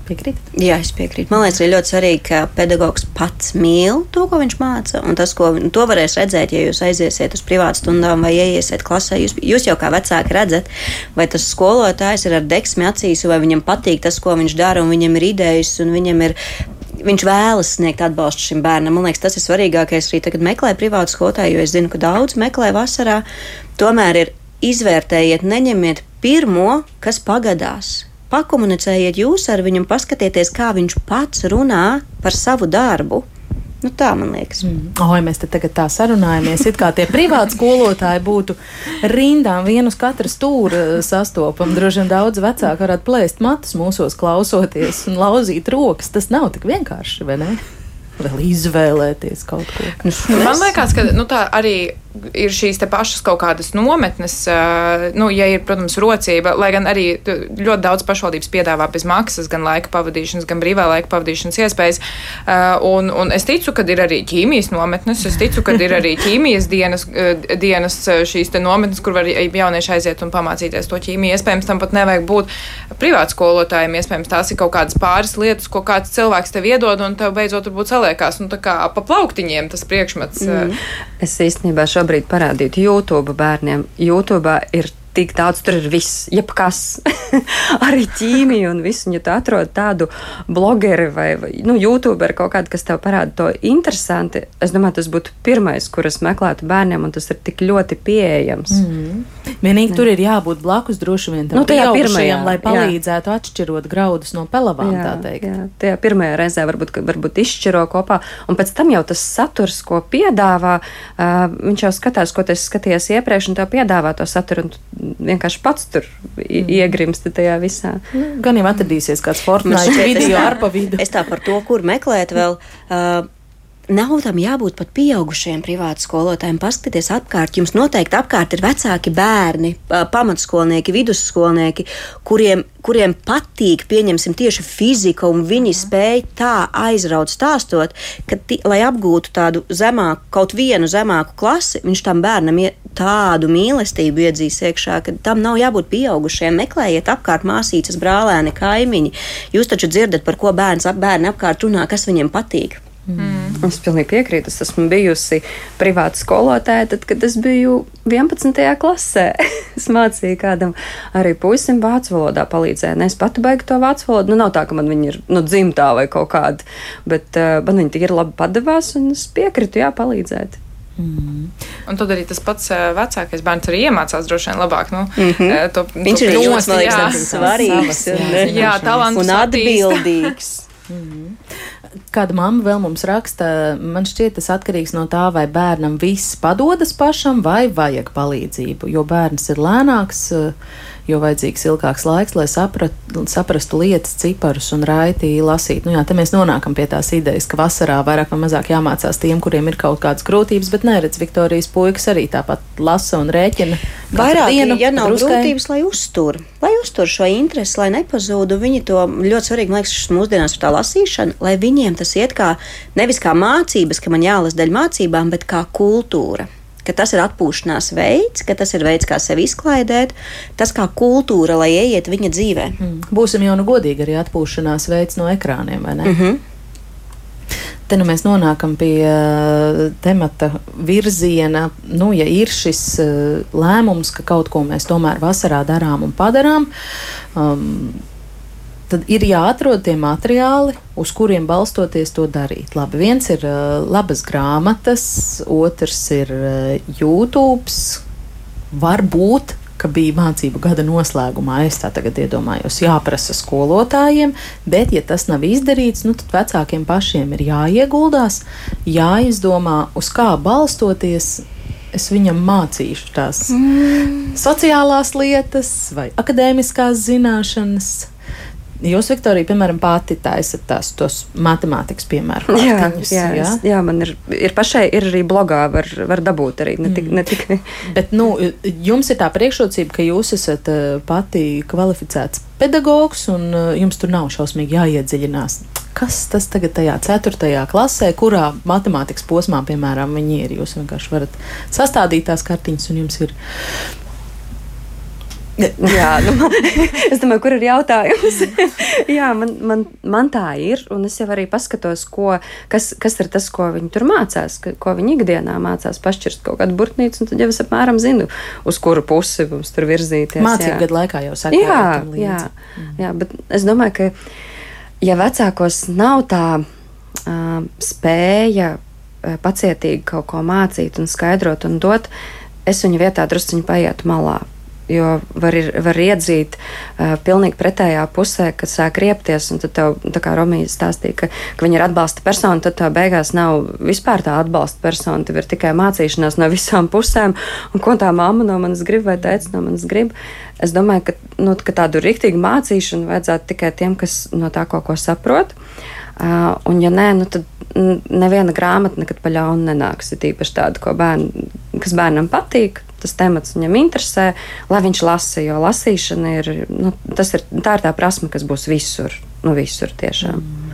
Piekrītat? Jā, es piekrītu. Man liekas, ir ļoti svarīgi, ka pedagogs pats mīl to, ko viņš māca. Un tas, ko to varēs redzēt, ja jūs aiziesiet uz privātu stundām vai ieiesiet klasē. Jūs, jūs jau kā vecāki redzat, vai tas skolotājs ir ar deksmi acīs, vai viņam patīk tas, ko viņš dara, un viņam ir idejas, un viņam ir viņš vēlas sniegt atbalstu šim bērnam. Man liekas, tas ir svarīgākais arī tagad meklēt privātu skolotāju, jo es zinu, ka daudz meklē vasarā. Tomēr ir izvērtējiet, neņemiet pirmo, kas pagadās pakomunicējiet jūs ar viņu, paskatieties, kā viņš pats runā par savu darbu. Nu, tā man liekas. Mm. Ja mēs te tagad tā sarunājamies, it kā tie privāti skolotāji būtu rindām vienu uz katra stūra sastopam. Droši vien daudz vecāki varētu plēst matus mūsos klausoties un lauzīt rokas. Tas nav tik vienkārši, vai ne? Vēl izvēlēties kaut ko. Nu, man liekas, ka nu, tā arī ir šīs pašas kaut kādas nometnes, nu, ja ir, protams, rocība, lai gan arī ļoti daudz pašvaldības piedāvā bez maksas gan laika pavadīšanas, gan brīvā laika pavadīšanas iespējas. Un, un es ticu, ka ir arī ķīmijas nometnes, es ticu, ka ir arī ķīmijas dienas, dienas šīs nometnes, kur var jaunieši aiziet un pamācīties to ķīmiju. Iespējams, tam pat nevajag būt privātu skolotājiem, iespējams, tās ir kaut kādas pāris lietas, ko kāds cilvēks tev iedod, un tev beidzot varbūt saliekās, nu, tā kā pa plauktiņiem tas priekšmets. Mm. Es īstenībā šobrīd šobrīd parādītu YouTube bērniem. YouTube ir tik daudz, tur ir viss, jebkas, arī ķīmija un viss. Un, ja tu atrod tādu blogeri vai, vai nu, youtuberi kaut kādu, kas tev parāda to interesanti, es domāju, tas būtu pirmais, kuras meklētu bērniem, un tas ir tik ļoti pieejams. Mm. Vienīgi ne. tur ir jābūt blakus droši vien tam nu, pirmajam, lai palīdzētu jā. atšķirot graudus no pelavām. Jā, jā, tajā pirmajā reizē varbūt, varbūt izšķiro kopā, un pēc tam jau tas saturs, ko piedāvā, uh, viņš jau skatās, ko tas skaties iepriekš, un tev piedāvā to saturu, un vienkārši pats tur mm. iegrimsti tajā visā. Nu, gan jau atradīsies kāds Fortnite video ar pa vidu. Es tā par to, kur meklēt vēl. Uh, nav tam jābūt pat pieaugušiem privātu skolotājiem. Paskatieties apkārt, jums noteikti apkārt ir vecāki bērni, pamatskolnieki, vidusskolnieki, kuriem, kuriem patīk, pieņemsim, tieši fizika, un viņi mhm. spēj tā aizraut stāstot, ka, lai apgūtu tādu zemāku, kaut vienu zemāku klasi, viņš tam bērnam tādu mīlestību iedzīs iekšā, ka tam nav jābūt pieaugušiem. Meklējiet apkārt māsīcas, brālēni, kaimiņi. Jūs taču dzirdat, par ko bērns, bērni apkārt runā, kas viņiem patīk. Mm. Es pilnīgi piekrītu. Es esmu bijusi privāta skolotāja, tad, kad es biju 11. klasē. es mācīju kādam arī puisim vācu valodā palīdzēju. Es pati baigtu to vācu valodu. Nu, nav tā, ka man viņa ir nu, dzimtā vai kaut kāda, bet uh, man viņa tik ir labi padevās un es piekritu, jā, palīdzēt. Mm. Un tad arī tas pats uh, vecākais bērns arī iemācās droši vien labāk. Nu, mm -hmm. to, Viņš to ir ļoti svarīgs un, jā, un atbildīgs. Mm -hmm. Kāda mamma vēl mums raksta, man šķiet, tas atkarīgs no tā, vai bērnam viss padodas pašam, vai vajag palīdzību. Jo bērns ir lēnāks, jo vajadzīgs ilgāks laiks, lai saprat, saprastu lietas, ciparus un raiti lasīt. Nu, jā, te mēs nonākam pie tās idejas, ka vasarā vairāk vai mazāk jāmācās tiem, kuriem ir kaut kādas grūtības, bet neredz Viktorijas puikas arī tāpat lasa un rēķina. Vairāk, dienu, ja nav druskai... grūtības, lai uztur, lai uztur šo interesi, lai nepazūdu. Viņi to ļoti svarīgi, man liekas, mūsdienās tā lasīšana, lai viņiem tas iet kā nevis kā mācības, ka man jālasa daļa mācībām, bet kā kultūra ka tas ir atpūšanās veids, ka tas ir veids, kā sevi izklaidēt, tas kā kultūra, lai ieiet viņa dzīvē. Mm. Būsim jau nu godīgi arī atpūšanās veids no ekrāniem, vai ne? Mm -hmm. Te nu mēs nonākam pie uh, temata virziena, nu, ja ir šis uh, lēmums, ka kaut ko mēs tomēr vasarā darām un padarām. Um, tad ir jāatrod tie materiāli, uz kuriem balstoties to darīt. Labi, viens ir uh, labas grāmatas, otrs ir uh, YouTube. Varbūt, ka bija mācību gada noslēgumā, es tā tagad iedomājos, jāprasa skolotājiem, bet, ja tas nav izdarīts, nu, tad vecākiem pašiem ir jāieguldās, jāizdomā, uz kā balstoties es viņam mācīšu tās mm. sociālās lietas vai akadēmiskās zināšanas. Jūs, Viktorija, piemēram, pati taisat tās tos matemātikas piemēru. Jā, jā, jā? Es, jā, man ir, ir pašai, ir arī blogā, var, var dabūt arī. Ne tik, mm. ne tik. Bet, nu, jums ir tā priekšrocība, ka jūs esat uh, pati kvalificēts pedagogs un uh, jums tur nav šausmīgi jāiedziļinās. Kas tas tagad tajā ceturtajā klasē, kurā matemātikas posmā, piemēram, viņi ir? Jūs vienkārši varat sastādīt tās kartiņas un jums ir Jā, nu, man, es domāju, kur ir jautājums. Jā, man, man, man tā ir, un es jau arī paskatos, ko, kas, kas ir tas, ko viņi tur mācās, ko viņi ikdienā mācās, pašķirst kaut kādu burtnīcu, un tad jau es apmēram zinu, uz kuru pusi mums tur virzīties. Mācību gadu laikā jau saka, jā, jā, mm. jā, bet es domāju, ka, ja vecākos nav tā uh, spēja uh, pacietīgi kaut ko mācīt un skaidrot un dot, es viņu vietā drusciņi paietu malā Jo var, ir, var iedzīt uh, pilnīgi pretējā pusē, kad sāk riepties. Tad, tev, kā Romija stāstīja, ka, ka viņa ir atbalsta persona, tad tā beigās nav vispār tā atbalsta persona. Tev ir tikai mācīšanās no visām pusēm. Un ko tā mamma no manis grib vai teica no manis grib? Es domāju, ka, nu, ka tādu rīktīgu mācīšanu vajadzētu tikai tiem, kas no tā kaut ko saprot. Uh, un, ja nē, nu, tad neviena grāmata nekad pa ļaunu nenāks. Ir īpaši tāda, bērn, kas bērnam patīk, tas temats viņam interesē, lai viņš lasa. Jo lasīšana ir, nu, ir tā, ir tā prasme, kas būs visur, nu, visur tiešām. Mm.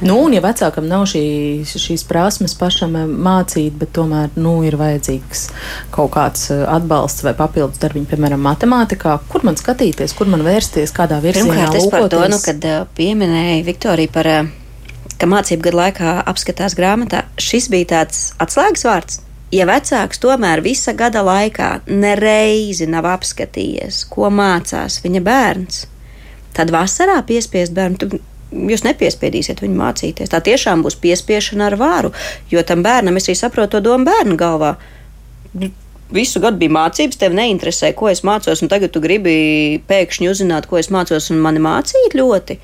Nu, un, ja vecākam nav šī, šīs prasmes pašam eh, mācīt, bet tomēr nu, ir vajadzīgs kaut kāds eh, atbalsts vai papildus darbiņš, piemēram, matemātikā, kur man skatīties, kur man vērsties, kādā virzienā lūkoties. Par to, nu, kad uh, pieminēja Viktorija par, ka mācību gadu laikā apskatās grāmatā, šis bija tāds atslēgas vārds ja vecāks tomēr visa gada laikā nereizi nav apskatījies, ko mācās viņa bērns, tad vasarā piespiest bērnu. Jūs nepiespiedīsiet viņu mācīties. Tā tiešām būs piespiešana ar vāru, jo tam bērnam es arī saprotu to domu bērnu galvā. Visu gadu bija mācības, tev neinteresē, ko es mācos, un tagad tu gribi pēkšņi uzzināt, ko es mācos, un mani mācīt ļoti.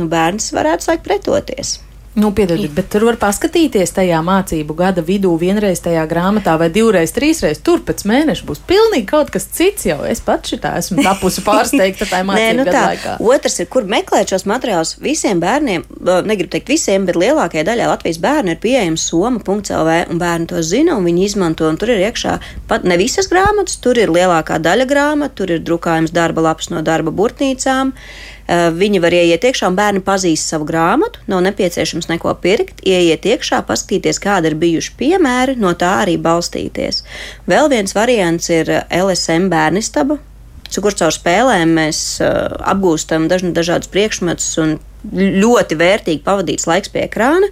Nu, bērns varētu sākt pretoties. Nu, piedodiet, bet tur var paskatīties tajā mācību gada vidū, vienreiz tajā grāmatā, vai divreiz, trīsreiz. Tur pēc mēneša būs pilnīgi kaut kas cits. Jau es pats šitā esmu tapusi pārsteigta tajā mācību Nē, nu tā. laikā. Otrs ir, kur meklēt šos materiālus visiem bērniem. Negribu teikt visiem, bet lielākajai daļai Latvijas bērnu ir pieejams soma.lv, un bērni to zina, un viņi izmanto. Un tur ir iekšā pat ne visas grāmatas, tur ir lielākā daļa grāmatu, tur ir drukājums darba lapas no darba burtnīcām. Eh, viņi var ieiet iekšā, un bērni pazīst savu grāmatu. Nav nepieciešams neko pirkt. Ieiet iekšā, paskatīties, kādi ir bijuši piemēri, no tā arī balstīties. Vēl viens variants ir LSM bērnistaba, kur caur spēlēm mēs uh, apgūstam daž, dažādus priekšmetus un ļoti vērtīgi pavadīts laiks pie ekrāna.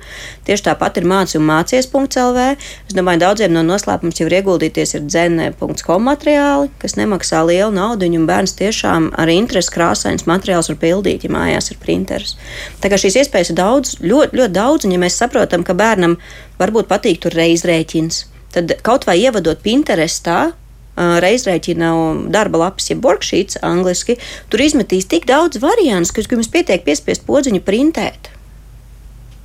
Tieši tāpat ir mācību mācies.lv. Es domāju, daudziem no noslēpums jau ir ieguldīties ir dzene.com materiāli, kas nemaksā lielu naudu, un bērns tiešām ar interesi krāsains materiāls var pildīt, ja mājās ir printeris. Tā kā šīs iespējas ir daudz, ļoti, ļoti daudz, un ja mēs saprotam, ka bērnam varbūt patīk tur reizrēķins, tad kaut vai ievadot Pinterestā, reizrēķina darba lapas, ja worksheets angliski, tur izmetīs tik daudz variantus, ka jums pietiek piespiest podziņu printēt.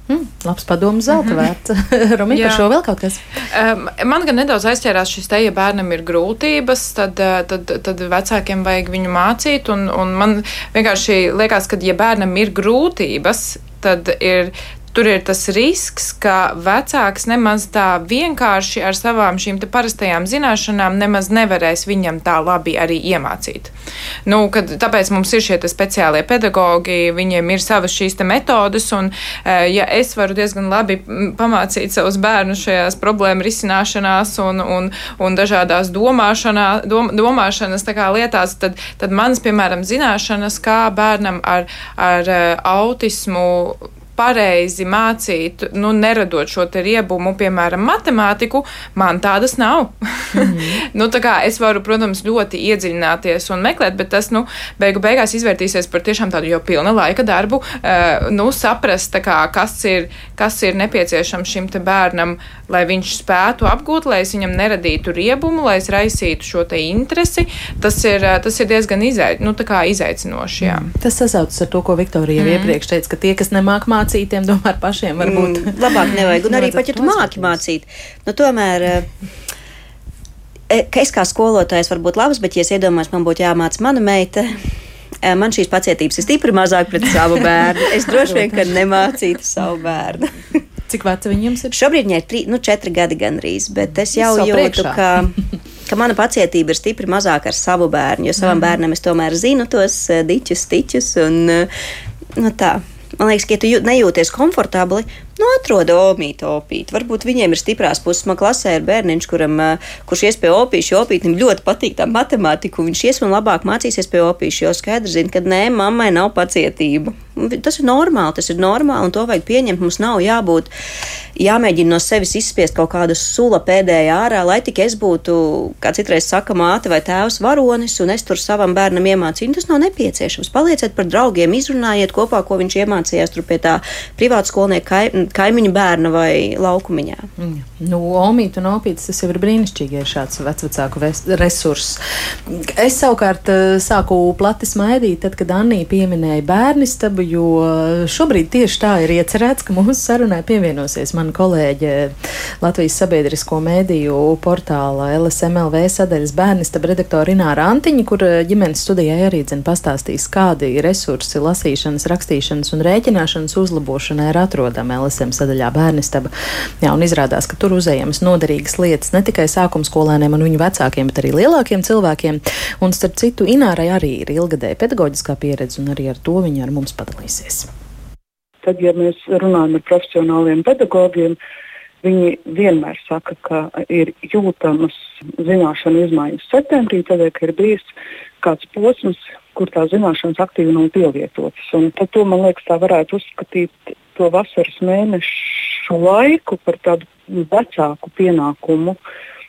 Mm, labs padoms, zelta mhm. vērts. Romīna, par šo vēl kaut kas? Um, man gan nedaudz aizķērās šis te, ja bērnam ir grūtības, tad, tad, tad vecākiem vajag viņu mācīt. Un, un man vienkārši liekas, ka, ja bērnam ir grūtības, tad ir tur ir tas risks, ka vecāks nemaz tā vienkārši ar savām šīm parastajām zināšanām nemaz nevarēs viņam tā labi arī iemācīt. Nu, kad, tāpēc mums ir šie speciālie pedagogi, viņiem ir savas šīs metodes, un e, ja es varu diezgan labi pamācīt savus bērnus šajās problēmu risināšanās un, un, un dažādās domāšanā, dom, domāšanas lietās, tad, tad manas, piemēram, zināšanas, kā bērnam ar, ar e, autismu pareizi mācīt, nu, neradot šo riebumu, piemēram, matemātiku, man tādas nav. Mm -hmm. nu, tā kā es varu, protams, ļoti iedziļināties un meklēt, bet tas, nu, beigu beigās izvērtīsies par tiešām tādu jau pilna laika darbu, uh, nu, saprast, kā, kas, ir, kas ir nepieciešams šim bērnam, lai viņš spētu apgūt, lai es viņam neradītu riebumu, lai es raisītu šo te interesi. Tas ir, eh, tas ir diezgan izai, nu, izaicinoši. Jā. Mm. Tas sasaucas ar to, ko Viktorija mm. iepriekš teica, ka tie, kas nemāk mācīt, mācīt, tiem tomēr pašiem varbūt mm, labāk nevajag. Un arī pat, ja tu māki mācīt, nu tomēr. Eh, eh, ka es kā skolotājs varu būt labs, bet, ja es iedomājos, man būtu jāmāca mana meita, eh, man šīs pacietības ir stipri mazāk pret savu bērnu. Es droši vien nemācītu savu bērnu. Cik veca viņam ir? Šobrīd viņai ir tri, nu, četri gadi gandrīz, bet es jau es jūtu, ka, ka mana pacietība ir stipri mazāka ar savu bērnu, jo savam mm. bērnam es tomēr zinu tos diķus, tiķus un nu, tā. Man liekas, ka, ja tu nejūties komfortabli, Nu, atrod omīti, opīti. Varbūt viņiem ir stiprās puses. Man klasē ir bērniņš, kuram, kurš ies pie opīša, jo opītam ļoti patīk tā matemātika. Viņš ies un labāk mācīsies pie opīša, jo skaidrs zina, ka nē, mammai nav pacietība. Tas ir normāli, tas ir normāli, un to vajag pieņemt. Mums nav jābūt, jāmēģina no sevis izspiest kaut kādu sula pēdējā ārā, lai tik es būtu, kā citreiz saka, māte vai tēvs varonis, un es tur savam bērnam iemācīju. Tas nav nepieciešams. Palieciet par draugiem, izrunājiet kopā, ko viņš iemācījās tur pie tā privāta skolnieka kaimiņu bērna vai laukumiņā. Mm. Nu, omīt un opītis tas jau ir brīnišķīgi, ja ir šāds vecvecāku resurss. Es savukārt eh, sāku plati smaidīt, tad, kad Annija pieminēja bērnistabu, jo šobrīd tieši tā ir iecerēts, ka mūsu sarunai pievienosies mana kolēģe Latvijas sabiedrisko mēdīju portāla LSMLV sadaļas bērnistaba redaktora Ināra Antiņa, kur eh, ģimenes studijai arī dzen pastāstīs, kādi resursi lasīšanas, rakstīšanas un rēķināšanas uzlabošanai ir atrodami LSM LSM sadaļā bērnistaba. Jā, un izrādās, ka tur uzējamas noderīgas lietas ne tikai sākuma skolēniem un viņu vecākiem, bet arī lielākiem cilvēkiem. Un starp citu, Inārai arī ir ilgadēja pedagoģiskā pieredze, un arī ar to viņa ar mums padalīsies. Tad, ja mēs runājam ar profesionāliem pedagogiem, viņi vienmēr saka, ka ir jūtamas zināšanu izmaiņas septembrī, tādēļ, ka ir bijis kāds posms, kur tās zināšanas aktīvi nav pielietotas. Un tad to, man liekas, tā varētu uzskatīt to vasaras mēnešu laiku par tādu vecāku pienākumu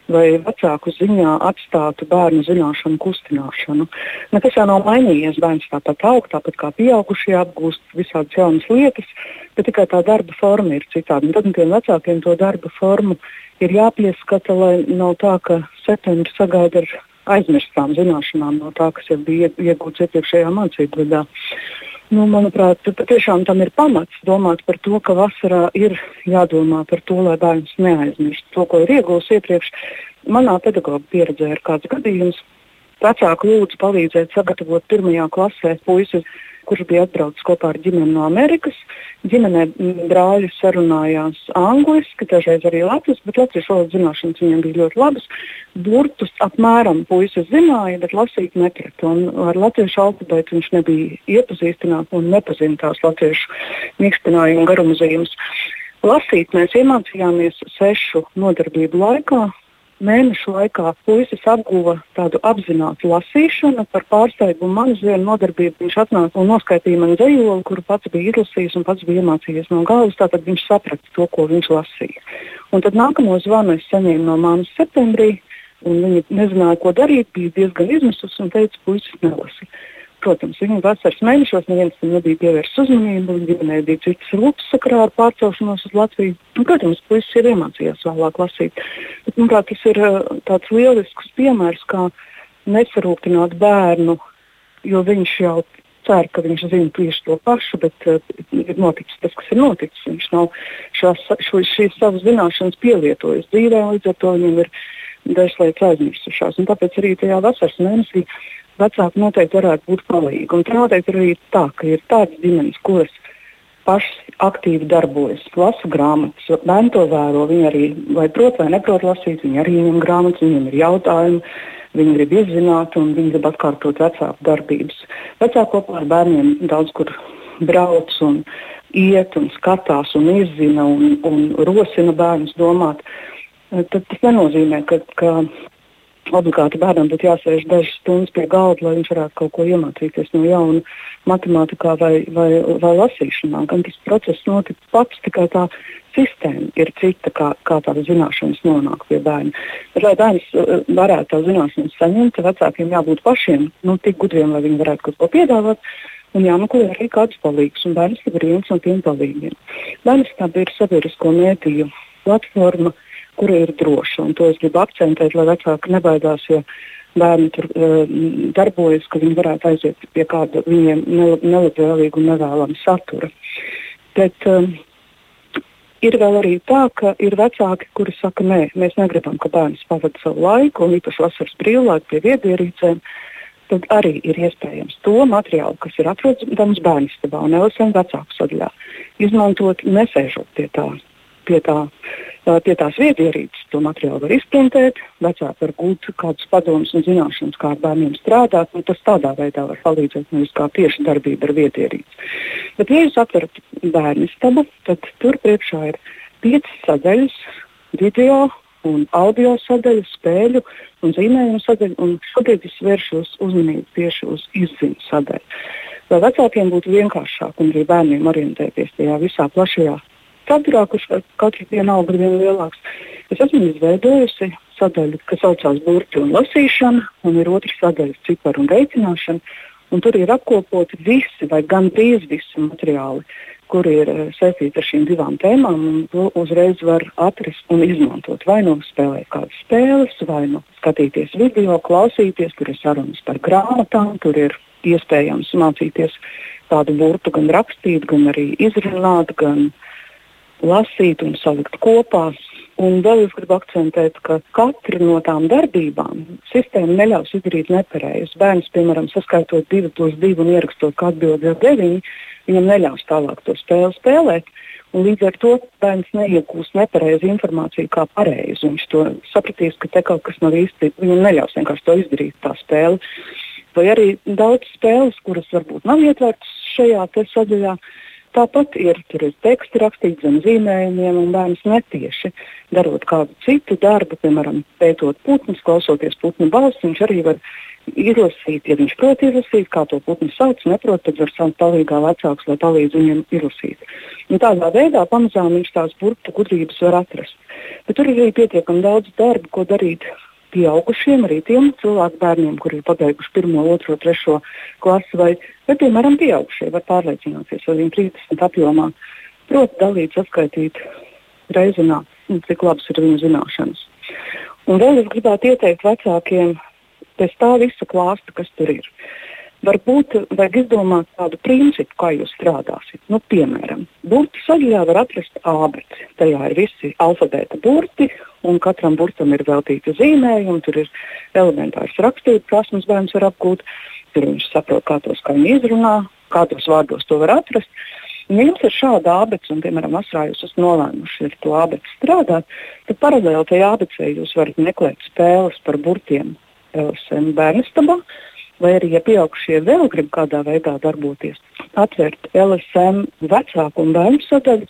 vai vecāku ziņā atstātu bērnu zināšanu kustināšanu. Nekas jau nav mainījies. Bērns tāpat aug, tāpat kā pieaugušie apgūst visādas jaunas lietas, bet tikai tā darba forma ir citāda. Un tad tiem vecākiem to darba formu ir jāpieskata, lai nav tā, ka septembris sagaida ar aizmirstām zināšanām no tā, kas jau bija iegūts iepriekšējā mācību gadā. Nu, manuprāt, patiešām tam ir pamats domāt par to, ka vasarā ir jādomā par to, lai bērns neaizmirst to, ko ir iegūs iepriekš. Manā pedagoģa pieredzē ir kāds gadījums. Vecāku lūdzu palīdzēt sagatavot pirmajā klasē puisis kurš bija atbraucis kopā ar ģimeni no Amerikas. Ģimenē brāļi sarunājās angliski, dažreiz arī latviešu, bet latviešu valodas zināšanas viņam bija ļoti labas. Burtus apmēram puisis zināja, bet lasīt neprata. Ar latviešu alfabētu viņš nebija iepazīstināts un nepazina tās latviešu mīkstinājumu garumzīmes. Lasīt mēs iemācījāmies sešu nodarbību laikā, mēnešu laikā puisis apguva tādu apzinātu lasīšanu. Par pārsteigumu manas vienu nodarbību viņš atnāca un noskaitīja man dzējoli, kuru pats bija izlasījis un pats bija iemācījies no galvas. Tātad viņš saprata to, ko viņš lasīja. Un tad nākamo zvanu es saņēmu no māmas septembrī. Viņa nezināja, ko darīt, bija diezgan izmisusi un teica, puisis nelasa. Protams, viņa vasaras mēnešos neviens tam nebija pievērsis uzmanību. Viņai bija citas rūpes sakarā ar pārcelšanos uz Latviju. Un, protams, puisis ir iemācījies vēlāk lasīt. Bet, manuprāt, tas ir uh, tāds lielisks piemērs, kā nesarūpināt bērnu, jo viņš jau cer, ka viņš zina tieši to pašu, bet uh, ir noticis tas, kas ir noticis. Viņš nav šās, šo, šīs savas zināšanas pielietojis dzīvē, līdz ar to viņam ir dažas lietas aizmirsušās. Un tāpēc arī tajā vasaras mēnesī vecāki noteikti varētu būt palīgi. Un noteikti ir arī tā, ka ir tādas ģimenes, kuras pašas aktīvi darbojas, lasa grāmatas, bērni to vēro. Viņi arī vai prot vai neprot lasīt, viņi arī ņem grāmatas, viņiem ir jautājumi, viņi grib izzināt un viņi grib atkārtot vecāku darbības. Vecāki kopā ar bērniem daudz kur brauc un iet un skatās un izzina un, un rosina bērnus domāt. Tad tas nenozīmē, ka, ka obligāti bērnam būtu jāsēž dažas stundas pie galda, lai viņš varētu kaut ko iemācīties no jauna matemātikā vai, vai, vai lasīšanā. Gan tas process notika pats, tikai tā sistēma ir cita, kā, kā tādas zināšanas nonāk pie bērna. Bet, lai bērns uh, varētu tās zināšanas saņemt, vecākiem jābūt pašiem nu, tik gudriem, lai viņi varētu kaut ko piedāvāt. Un jāmeklē arī kāds palīgs, bērns ir viens no tiem palīgiem. Bērns tā ir sabiedrisko mētīju platforma, uh, kura ir droša. Un to es gribu akcentēt, lai vecāki nebaidās, ja bērni tur uh, darbojas, ka viņi varētu aiziet pie kāda viņiem nelabvēlīga un nevēlama satura. Bet um, ir vēl arī tā, ka ir vecāki, kuri saka, nē, mēs negribam, ka bērns pavada savu laiku, un īpaši vasaras brīvlaiku pie viedierīcēm. Tad arī ir iespējams to materiālu, kas ir atrodams bērnu stabā un LSM vecāku sadaļā, izmantot nesēžot pie tā pie, tā, pie tās viedierīces. To materiālu var izprintēt, vecāki var gūt kādus padomus un zināšanas, kā ar bērniem strādāt. Tas tādā veidā var palīdzēt nevis kā tieši darbība ar viedierīci. Bet, ja jūs atverat bērnu stabu, tad tur priekšā ir piecas sadaļas video un audio sadaļu, spēļu un zīmējumu sadaļu. Un šobrīd es vēršu uzmanību tieši uz izziņu sadaļu. Lai vecākiem būtu vienkāršāk un arī bērniem orientēties tajā visā plašajā saturā, kurš katru dienu aug ar vien lielāks. Es esmu izveidojusi sadaļu, kas saucās burti un lasīšana, un ir otra sadaļa ciparu un reicināšana. Un tur ir apkopoti visi vai gandrīz visi materiāli, kuri ir eh, saistīti ar šīm divām tēmām. To uzreiz var atrast un izmantot. Vai nu spēlēt kādas spēles, vai nu skatīties video, klausīties, tur ir sarunas par grāmatām, tur ir iespējams mācīties tādu burtu gan rakstīt, gan arī izrunāt, gan lasīt un salikt kopā. Un vēl es gribu akcentēt, ka katra no tām darbībām sistēma neļaus izdarīt nepareizi. Bērns, piemēram, saskaitot 2 plus 2 un ierakstot, ka atbildi ir 9, viņam neļaus tālāk to spēli spēlēt. Un līdz ar to bērns neiegūs nepareizu informāciju kā pareizi. Viņš to sapratīs, ka te kaut kas nav īsti. Viņam neļaus vienkārši to izdarīt, tā spēle. Vai arī daudz spēles, kuras varbūt nav ietvertas šajā sadaļā, Tāpat ir, ir teksti rakstīti zem zīmējumiem, un bērns netieši darot kādu citu darbu, piemēram, pētot putnus, klausoties putnu balsi, viņš arī var izlasīt, ja viņš prot izlasīt, kā to putnu sauc, neprot, tad var savu palīgā vecāks, lai palīdz viņiem izlasīt. Un tādā veidā pamazām viņš tās burtu gudrības var atrast. Bet tur ir arī pietiekami daudz darba, ko darīt pieaugušiem, arī tiem cilvēku bērniem, kuri ir pabeiguši 1, 2, 3 klasi, vai, vai piemēram, pieaugušie var pārliecināties, viņi 30 apjomā prot dalīt, saskaitīt, reizināt, cik labas ir viņu zināšanas. Un vēl es gribētu ieteikt vecākiem pēc tā visa klāsta, kas tur ir. Varbūt vajag izdomāt tādu principu, kā jūs strādāsiet. Nu, piemēram, burbuļu sadaļā var atrast ābeci. Tajā ir visi alfabēta burti, un katram burtam ir veltīta zīmējuma. Tur ir elementārs rakstīt prasmes, bērns var apgūt. Tur viņš saprot, kā tos skaņi izrunā, kādos vārdos to var atrast. Ja jums ir šāda abece, un, piemēram, vasarā jūs esat nolēmuši ar to abeci strādāt, tad paralēli tajā abecē jūs varat meklēt spēles par burtiem LSM bērnistabā vai arī, ja pieaugušie vēl grib kādā veidā darboties, atvērt LSM vecāku un bērnu sadaļu,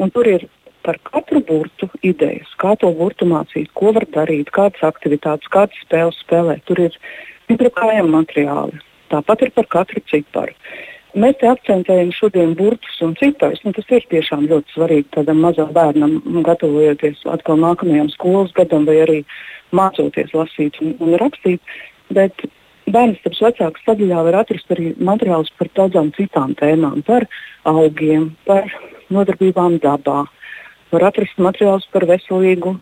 un tur ir par katru burtu idejas, kā to burtu mācīt, ko var darīt, kādas aktivitātes, kādas spēles spēlēt. Tur ir drukājami materiāli. Tāpat ir par katru ciparu. Mēs te akcentējam šodien burtus un ciparus. Nu, tas ir tiešām ļoti svarīgi tādam mazam bērnam, gatavojoties atkal nākamajam skolas gadam vai arī mācoties lasīt un, un rakstīt. Bet Bērnības vecāku sadaļā var atrast arī materiālus par daudzām citām tēmām, par augiem, par nodarbībām dabā, var atrast materiālus par veselīgu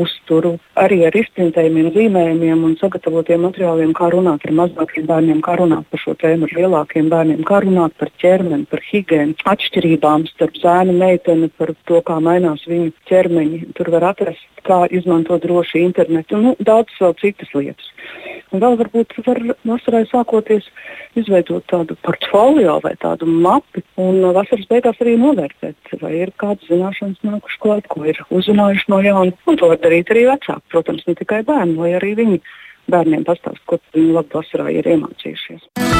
uzturu, arī ar izprintējumiem, zīmējumiem un sagatavotiem materiāliem, kā runāt ar mazākiem bērniem, kā runāt par šo tēmu ar lielākiem bērniem, kā runāt par ķermeni, par higiēnu, atšķirībām starp zēnu un meiteni, par to, kā mainās viņu ķermeņi. Tur var atrast, kā izmantot droši internetu un nu, daudz vēl citas lietas. Un vēl varbūt var vasarai sākoties izveidot tādu portfolio vai tādu mapi un vasaras beigās arī novērtēt, vai ir kādas zināšanas nākušas klāt, ko ir uzzinājuši no jauna. Un to var darīt arī vecāki, protams, ne tikai bērni, lai arī viņi bērniem pastāst, ko viņi labi vasarā ir iemācījušies.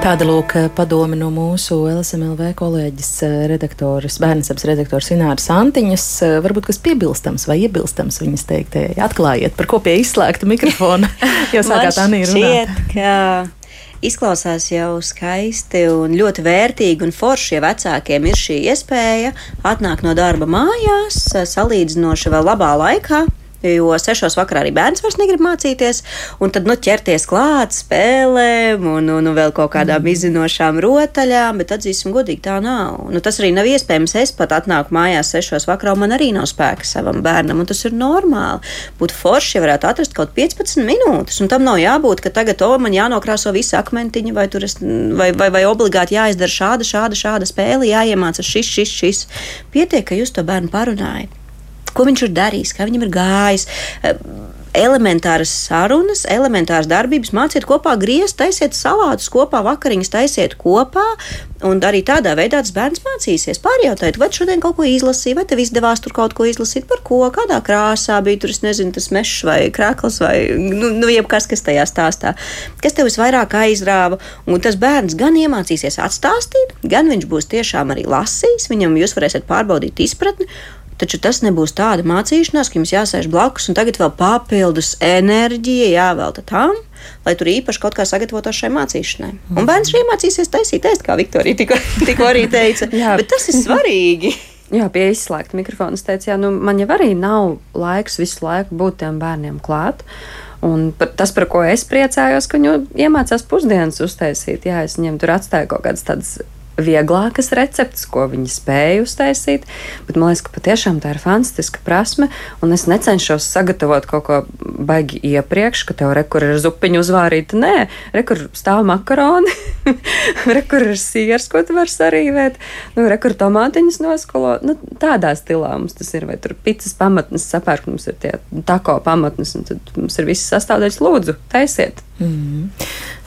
Tāda lūk padome no mūsu LSMLV kolēģis eh, redaktores, bērnasabas redaktors Ināras Antiņas. Eh, varbūt kas piebilstams vai iebilstams viņas teiktē. Atklājiet, par ko pie izslēgta mikrofona, jo sākāt Anī runāt. Šķiet, Izklausās jau skaisti un ļoti vērtīgi un forši, ja vecākiem ir šī iespēja atnākt no darba mājās salīdzinoši vēl labā laikā, jo sešos vakarā arī bērns vairs negrib mācīties, un tad nu, ķerties klāt spēlēm un, un, un vēl kaut kādām mm. izzinošām rotaļām, bet atzīsim, godīgi tā nav. Nu, tas arī nav iespējams. Es pat atnāku mājās sešos vakarā, man arī nav spēka savam bērnam, un tas ir normāli. Būtu forši, ja varētu atrast kaut 15 minūtes, un tam nav jābūt, ka tagad to man jānokrāso visi akmentiņi, vai, es, vai, vai, vai obligāti jāizdara šāda, šāda, šāda spēle, jāiemācās šis, šis, šis. Pietiek, ka jūs to bērnu parunājat ko viņš ir darījis, kā viņam ir gājis. Elementāras sarunas, elementāras darbības, māciet kopā griezt, taisiet salātus kopā, vakariņas taisiet kopā. Un arī tādā veidā tas bērns mācīsies. Pārjautājiet, vai šodien kaut ko izlasīja, vai tev izdevās tur kaut ko izlasīt, par ko, kādā krāsā bija tur, nezinu, tas mežs vai krāklis vai nu, nu, jebkas, kas tajā stāstā. Kas tev visvairāk aizrāva? Un tas bērns gan iemācīsies atstāstīt, gan viņš būs tiešām arī lasījis, viņam jūs varēsiet pārbaudīt izpratni. Taču tas nebūs tāda mācīšanās, ka jums jāsēž blakus un tagad vēl papildus enerģija jāvelta tam, lai tur īpaši kaut kā sagatavotos šai mācīšanai. Un bērns arī mācīsies taisīt ēst, kā Viktorija tikko, tikko arī teica. Bet tas ir svarīgi. Jā, pie izslēgta mikrofona es teicu, jā, nu, man jau arī nav laiks visu laiku būt tiem bērniem klāt. Un par, tas, par ko es priecājos, ka viņi iemācās pusdienas uztaisīt, jā, es viņiem tur atstāju kaut kādas tādas vieglākas receptes, ko viņi spēja uztaisīt. Bet man liekas, ka patiešām tā ir fantastiska prasme. Un es necenšos sagatavot kaut ko baigi iepriekš, ka tev rekur ir zupiņu uzvārīta. Nē, rekur stāv makaroni, rekur ir siers, ko tu vari sarīvēt, nu, rekur tomātiņas noskolo. Nu, tādā stilā mums tas ir. Vai tur picas pamatnes sapērk, mums ir tie tako pamatnes, un tad mums ir visas sastāvdaļas. Lūdzu, taisiet! Mm.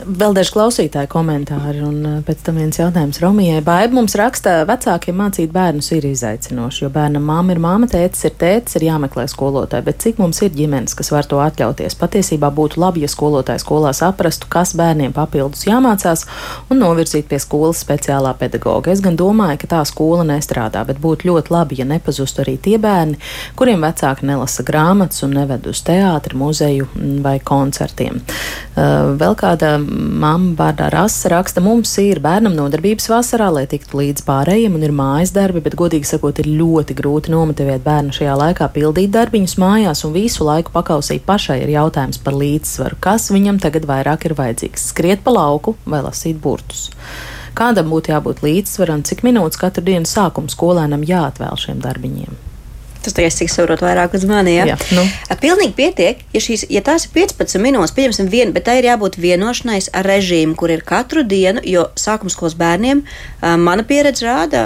Vēl daži klausītāji komentāri, un uh, pēc tam viens jautājums Romijai. Baiba mums raksta, vecākiem mācīt bērnus ir izaicinoši, jo bērnam māma ir māma, tētis ir tētis, ir jāmeklē skolotāji, bet cik mums ir ģimenes, kas var to atļauties? Patiesībā būtu labi, ja skolotāji skolā saprastu, kas bērniem papildus jāmācās un novirzīt pie skolas speciālā pedagoga. Es gan domāju, ka tā skola nestrādā, bet būtu ļoti labi, ja nepazustu arī tie bērni, kuriem vecāki nelasa grāmatas un neved uz teātri, muzeju vai koncertiem. Vēl kāda mamma vārdā Rasa raksta, mums ir bērnam nodarbības vasarā, lai tiktu līdz pārējiem, un ir mājas darbi, bet, godīgi sakot, ir ļoti grūti nomotivēt bērnu šajā laikā pildīt darbiņus mājās un visu laiku pakausīt pašai ir jautājums par līdzsvaru, kas viņam tagad vairāk ir vajadzīgs - skriet pa lauku vai lasīt burtus. Kādam būtu jābūt līdzsvaram, cik minūtes katru dienu sākuma skolēnam jāatvēl šiem darbiņiem? Tas tikai cik saprot vairāk uz mani. Ja? Jā, nu. Pilnīgi pietiek, ja, šīs, ja tās ir 15 minūtes, pieņemsim, vien, bet tā ir jābūt vienošanais ar režīmu, kur ir katru dienu, jo sākuma skolas bērniem mana pieredze rāda,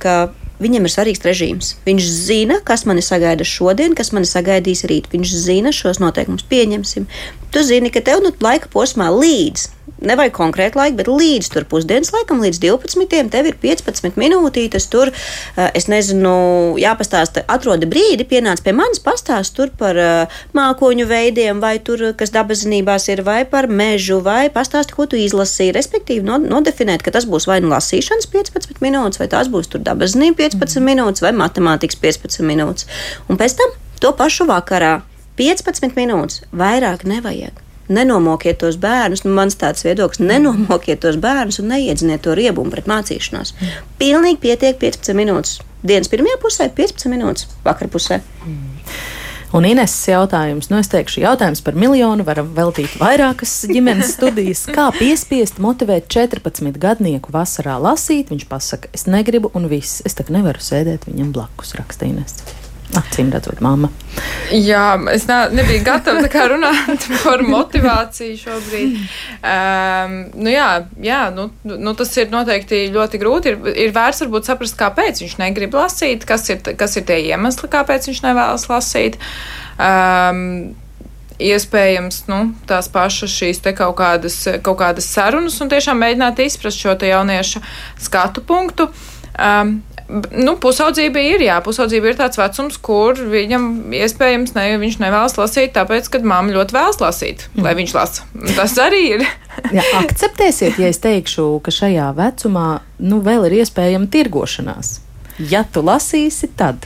ka Viņam ir svarīgs režīms. Viņš zina, kas mani sagaida šodien, kas mani sagaidīs rīt. Viņš zina šos noteikumus. Pieņemsim. Tu zini, ka tev nu laika posmā līdz, nevajag konkrēti laika, bet līdz tur pusdienas laikam, līdz 12. tev ir 15 minūtītes. Tur, eh, es nezinu, jāpastāsta, atrodi brīdi, pienāc pie manis, pastāst tur par uh, mākoņu veidiem, vai tur, kas dabazinībās ir, vai par mežu, vai pastāsti, ko tu izlasīji. Respektīvi, nodefinēt, ka tas būs vai nu lasīšanas 15 minūtes, vai tās būs tur dabazinība 15 mm. minūtes, vai matemātikas 15 minūtes. Un pēc tam to pašu vakarā 15 minūtes, vairāk nevajag. Nenomokiet tos bērnus, nu, mans tāds viedoklis, nenomokiet tos bērnus un neiedziniet to riebumu pret mācīšanos. Pilnīgi pietiek 15 minūtes. Dienas pirmajā pusē, 15 minūtes vakarā pusē. Un Ines jautājums, nu es teikšu, jautājums par miljonu, varam veltīt vairākas ģimenes studijas. Kā piespiest motivēt 14 gadnieku vasarā lasīt? Viņš pasaka, es negribu un viss, es tak nevaru sēdēt viņam blakus, raksta Ines. Acīm redzot, mamma. Jā, es ne, nebiju gatava runāt par motivāciju šobrīd. Um, nu jā, jā nu, nu, tas ir noteikti ļoti grūti. Ir, ir vērts varbūt saprast, kāpēc viņš negrib lasīt, kas ir, kas ir tie iemesli, kāpēc viņš nevēlas lasīt. Um, iespējams nu, tās pašas šīs kaut kādas, kaut kādas sarunas un tiešām mēģināt izprast šo jauniešu skatu punktu. Um, Nu, pusaudzība ir, jā, pusaudzība ir tāds vecums, kur viņam iespējams ne, viņš nevēlas lasīt, tāpēc, ka mamma ļoti vēlas lasīt, mm. lai viņš lasa. Tas arī ir. jā, akceptēsiet, ja es teikšu, ka šajā vecumā nu, vēl ir iespējama tirgošanās. Ja tu lasīsi, tad.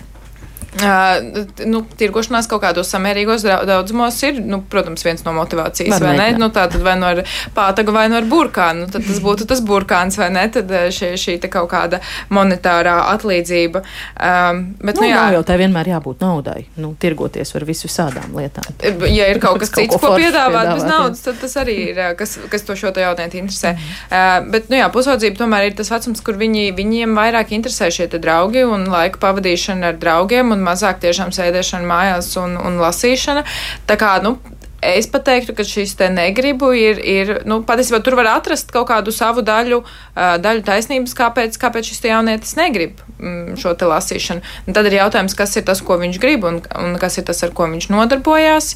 Uh, nu, tirgošanās kaut kādos samērīgos daudzumos ir, nu, protams, viens no motivācijas, Var vai ne? Nu, tā tad vai no nu ar pātagu, vai no nu ar burkānu. Nu, tad tas būtu tas burkāns, vai ne? Tad šī, šī kaut kāda monetārā atlīdzība. Um, bet, nu, nu, jā, jau tā vienmēr jābūt naudai. Nu, tirgoties var visu sādām lietām. Ja ir kaut kas cits, ko, piedāvāt bez naudas, tad tas arī ir, kas, kas to šo te jautājumu interesē. Uh, bet, nu jā, pusaudzība tomēr ir tas vecums, kur viņi, viņiem vairāk interesē šie draugi un laika pavadīšana ar draugiem un mazāk tiešām sēdēšana mājās un, un lasīšana. Tā kā, nu, Es pat teiktu, ka šis te negribu ir, ir nu, patiesībā tur var atrast kaut kādu savu daļu, daļu taisnības, kāpēc, kāpēc šis jaunietis negrib mm, šo te lasīšanu. Un tad ir jautājums, kas ir tas, ko viņš grib un, un kas ir tas, ar ko viņš nodarbojās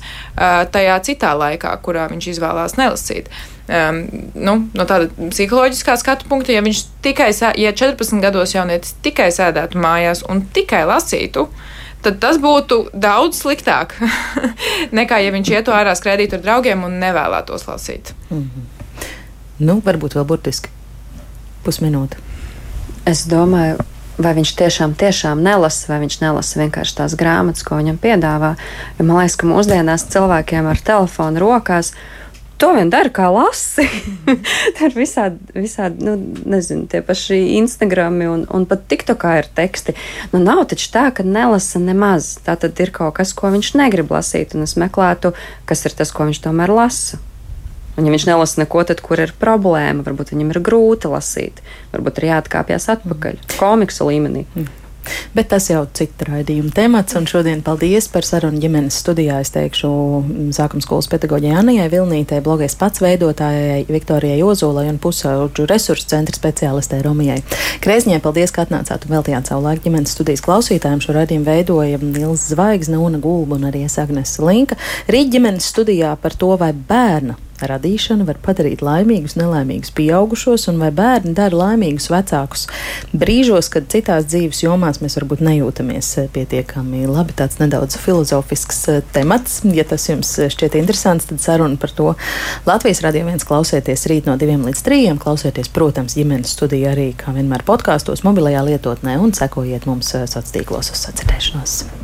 tajā citā laikā, kurā viņš izvēlās nelasīt. Um, nu, no tāda psiholoģiskā skatu punkta, ja viņš tikai, ja 14 gados jaunietis tikai sēdētu mājās un tikai lasītu, uh, tad tas būtu daudz sliktāk nekā, ja viņš ietu ārā skrēdīt ar draugiem un nevēlētos lasīt. Mm -hmm. Nu, varbūt vēl burtiski pusminūte. Es domāju, vai viņš tiešām, tiešām nelasa, vai viņš nelasa vienkārši tās grāmatas, ko viņam piedāvā. Jo man liekas, ka mūsdienās cilvēkiem ar telefonu rokās to vien dara, kā lasi. Tur ir visādi, visādi nu, nezinu, tie paši Instagrami un, un pat TikTokā ir teksti. Nu, nav taču tā, ka nelasa nemaz. Tā tad ir kaut kas, ko viņš negrib lasīt, un es meklētu, kas ir tas, ko viņš tomēr lasa. Un, ja viņš nelasa neko, tad kur ir problēma? Varbūt viņam ir grūti lasīt, varbūt ir jāatkāpjas atpakaļ, komiksu līmenī. Mm. Bet tas jau cita raidījuma temats, un šodien paldies par sarunu ģimenes studijā. Es teikšu sākuma skolas pedagoģijai Anijai Vilnītei, blogais pats veidotājai Viktorijai Ozolai un pusauģu resursu centra speciālistē Romijai. Kreizņai paldies, ka atnācāt un veltījāt savu laiku ģimenes studijas klausītājiem. Šo raidījumu veidoja Ilza Zvaigzne, Una Gulba un arī Agnes Linka. Rīt ģimenes studijā par to, vai bērna radīšana var padarīt laimīgus, nelaimīgus pieaugušos, un vai bērni dara laimīgus vecākus brīžos, kad citās dzīves jomās mēs varbūt nejūtamies eh, pietiekami labi. Tāds nedaudz filozofisks eh, temats. Ja tas jums eh, šķiet interesants, tad saruna par to Latvijas radio viens klausieties rīt no diviem līdz trījiem. Klausieties, protams, ģimenes studiju arī, kā vienmēr, podkāstos, mobilajā lietotnē un sekojiet mums sociālos tīklos uz sadzirdēšanos.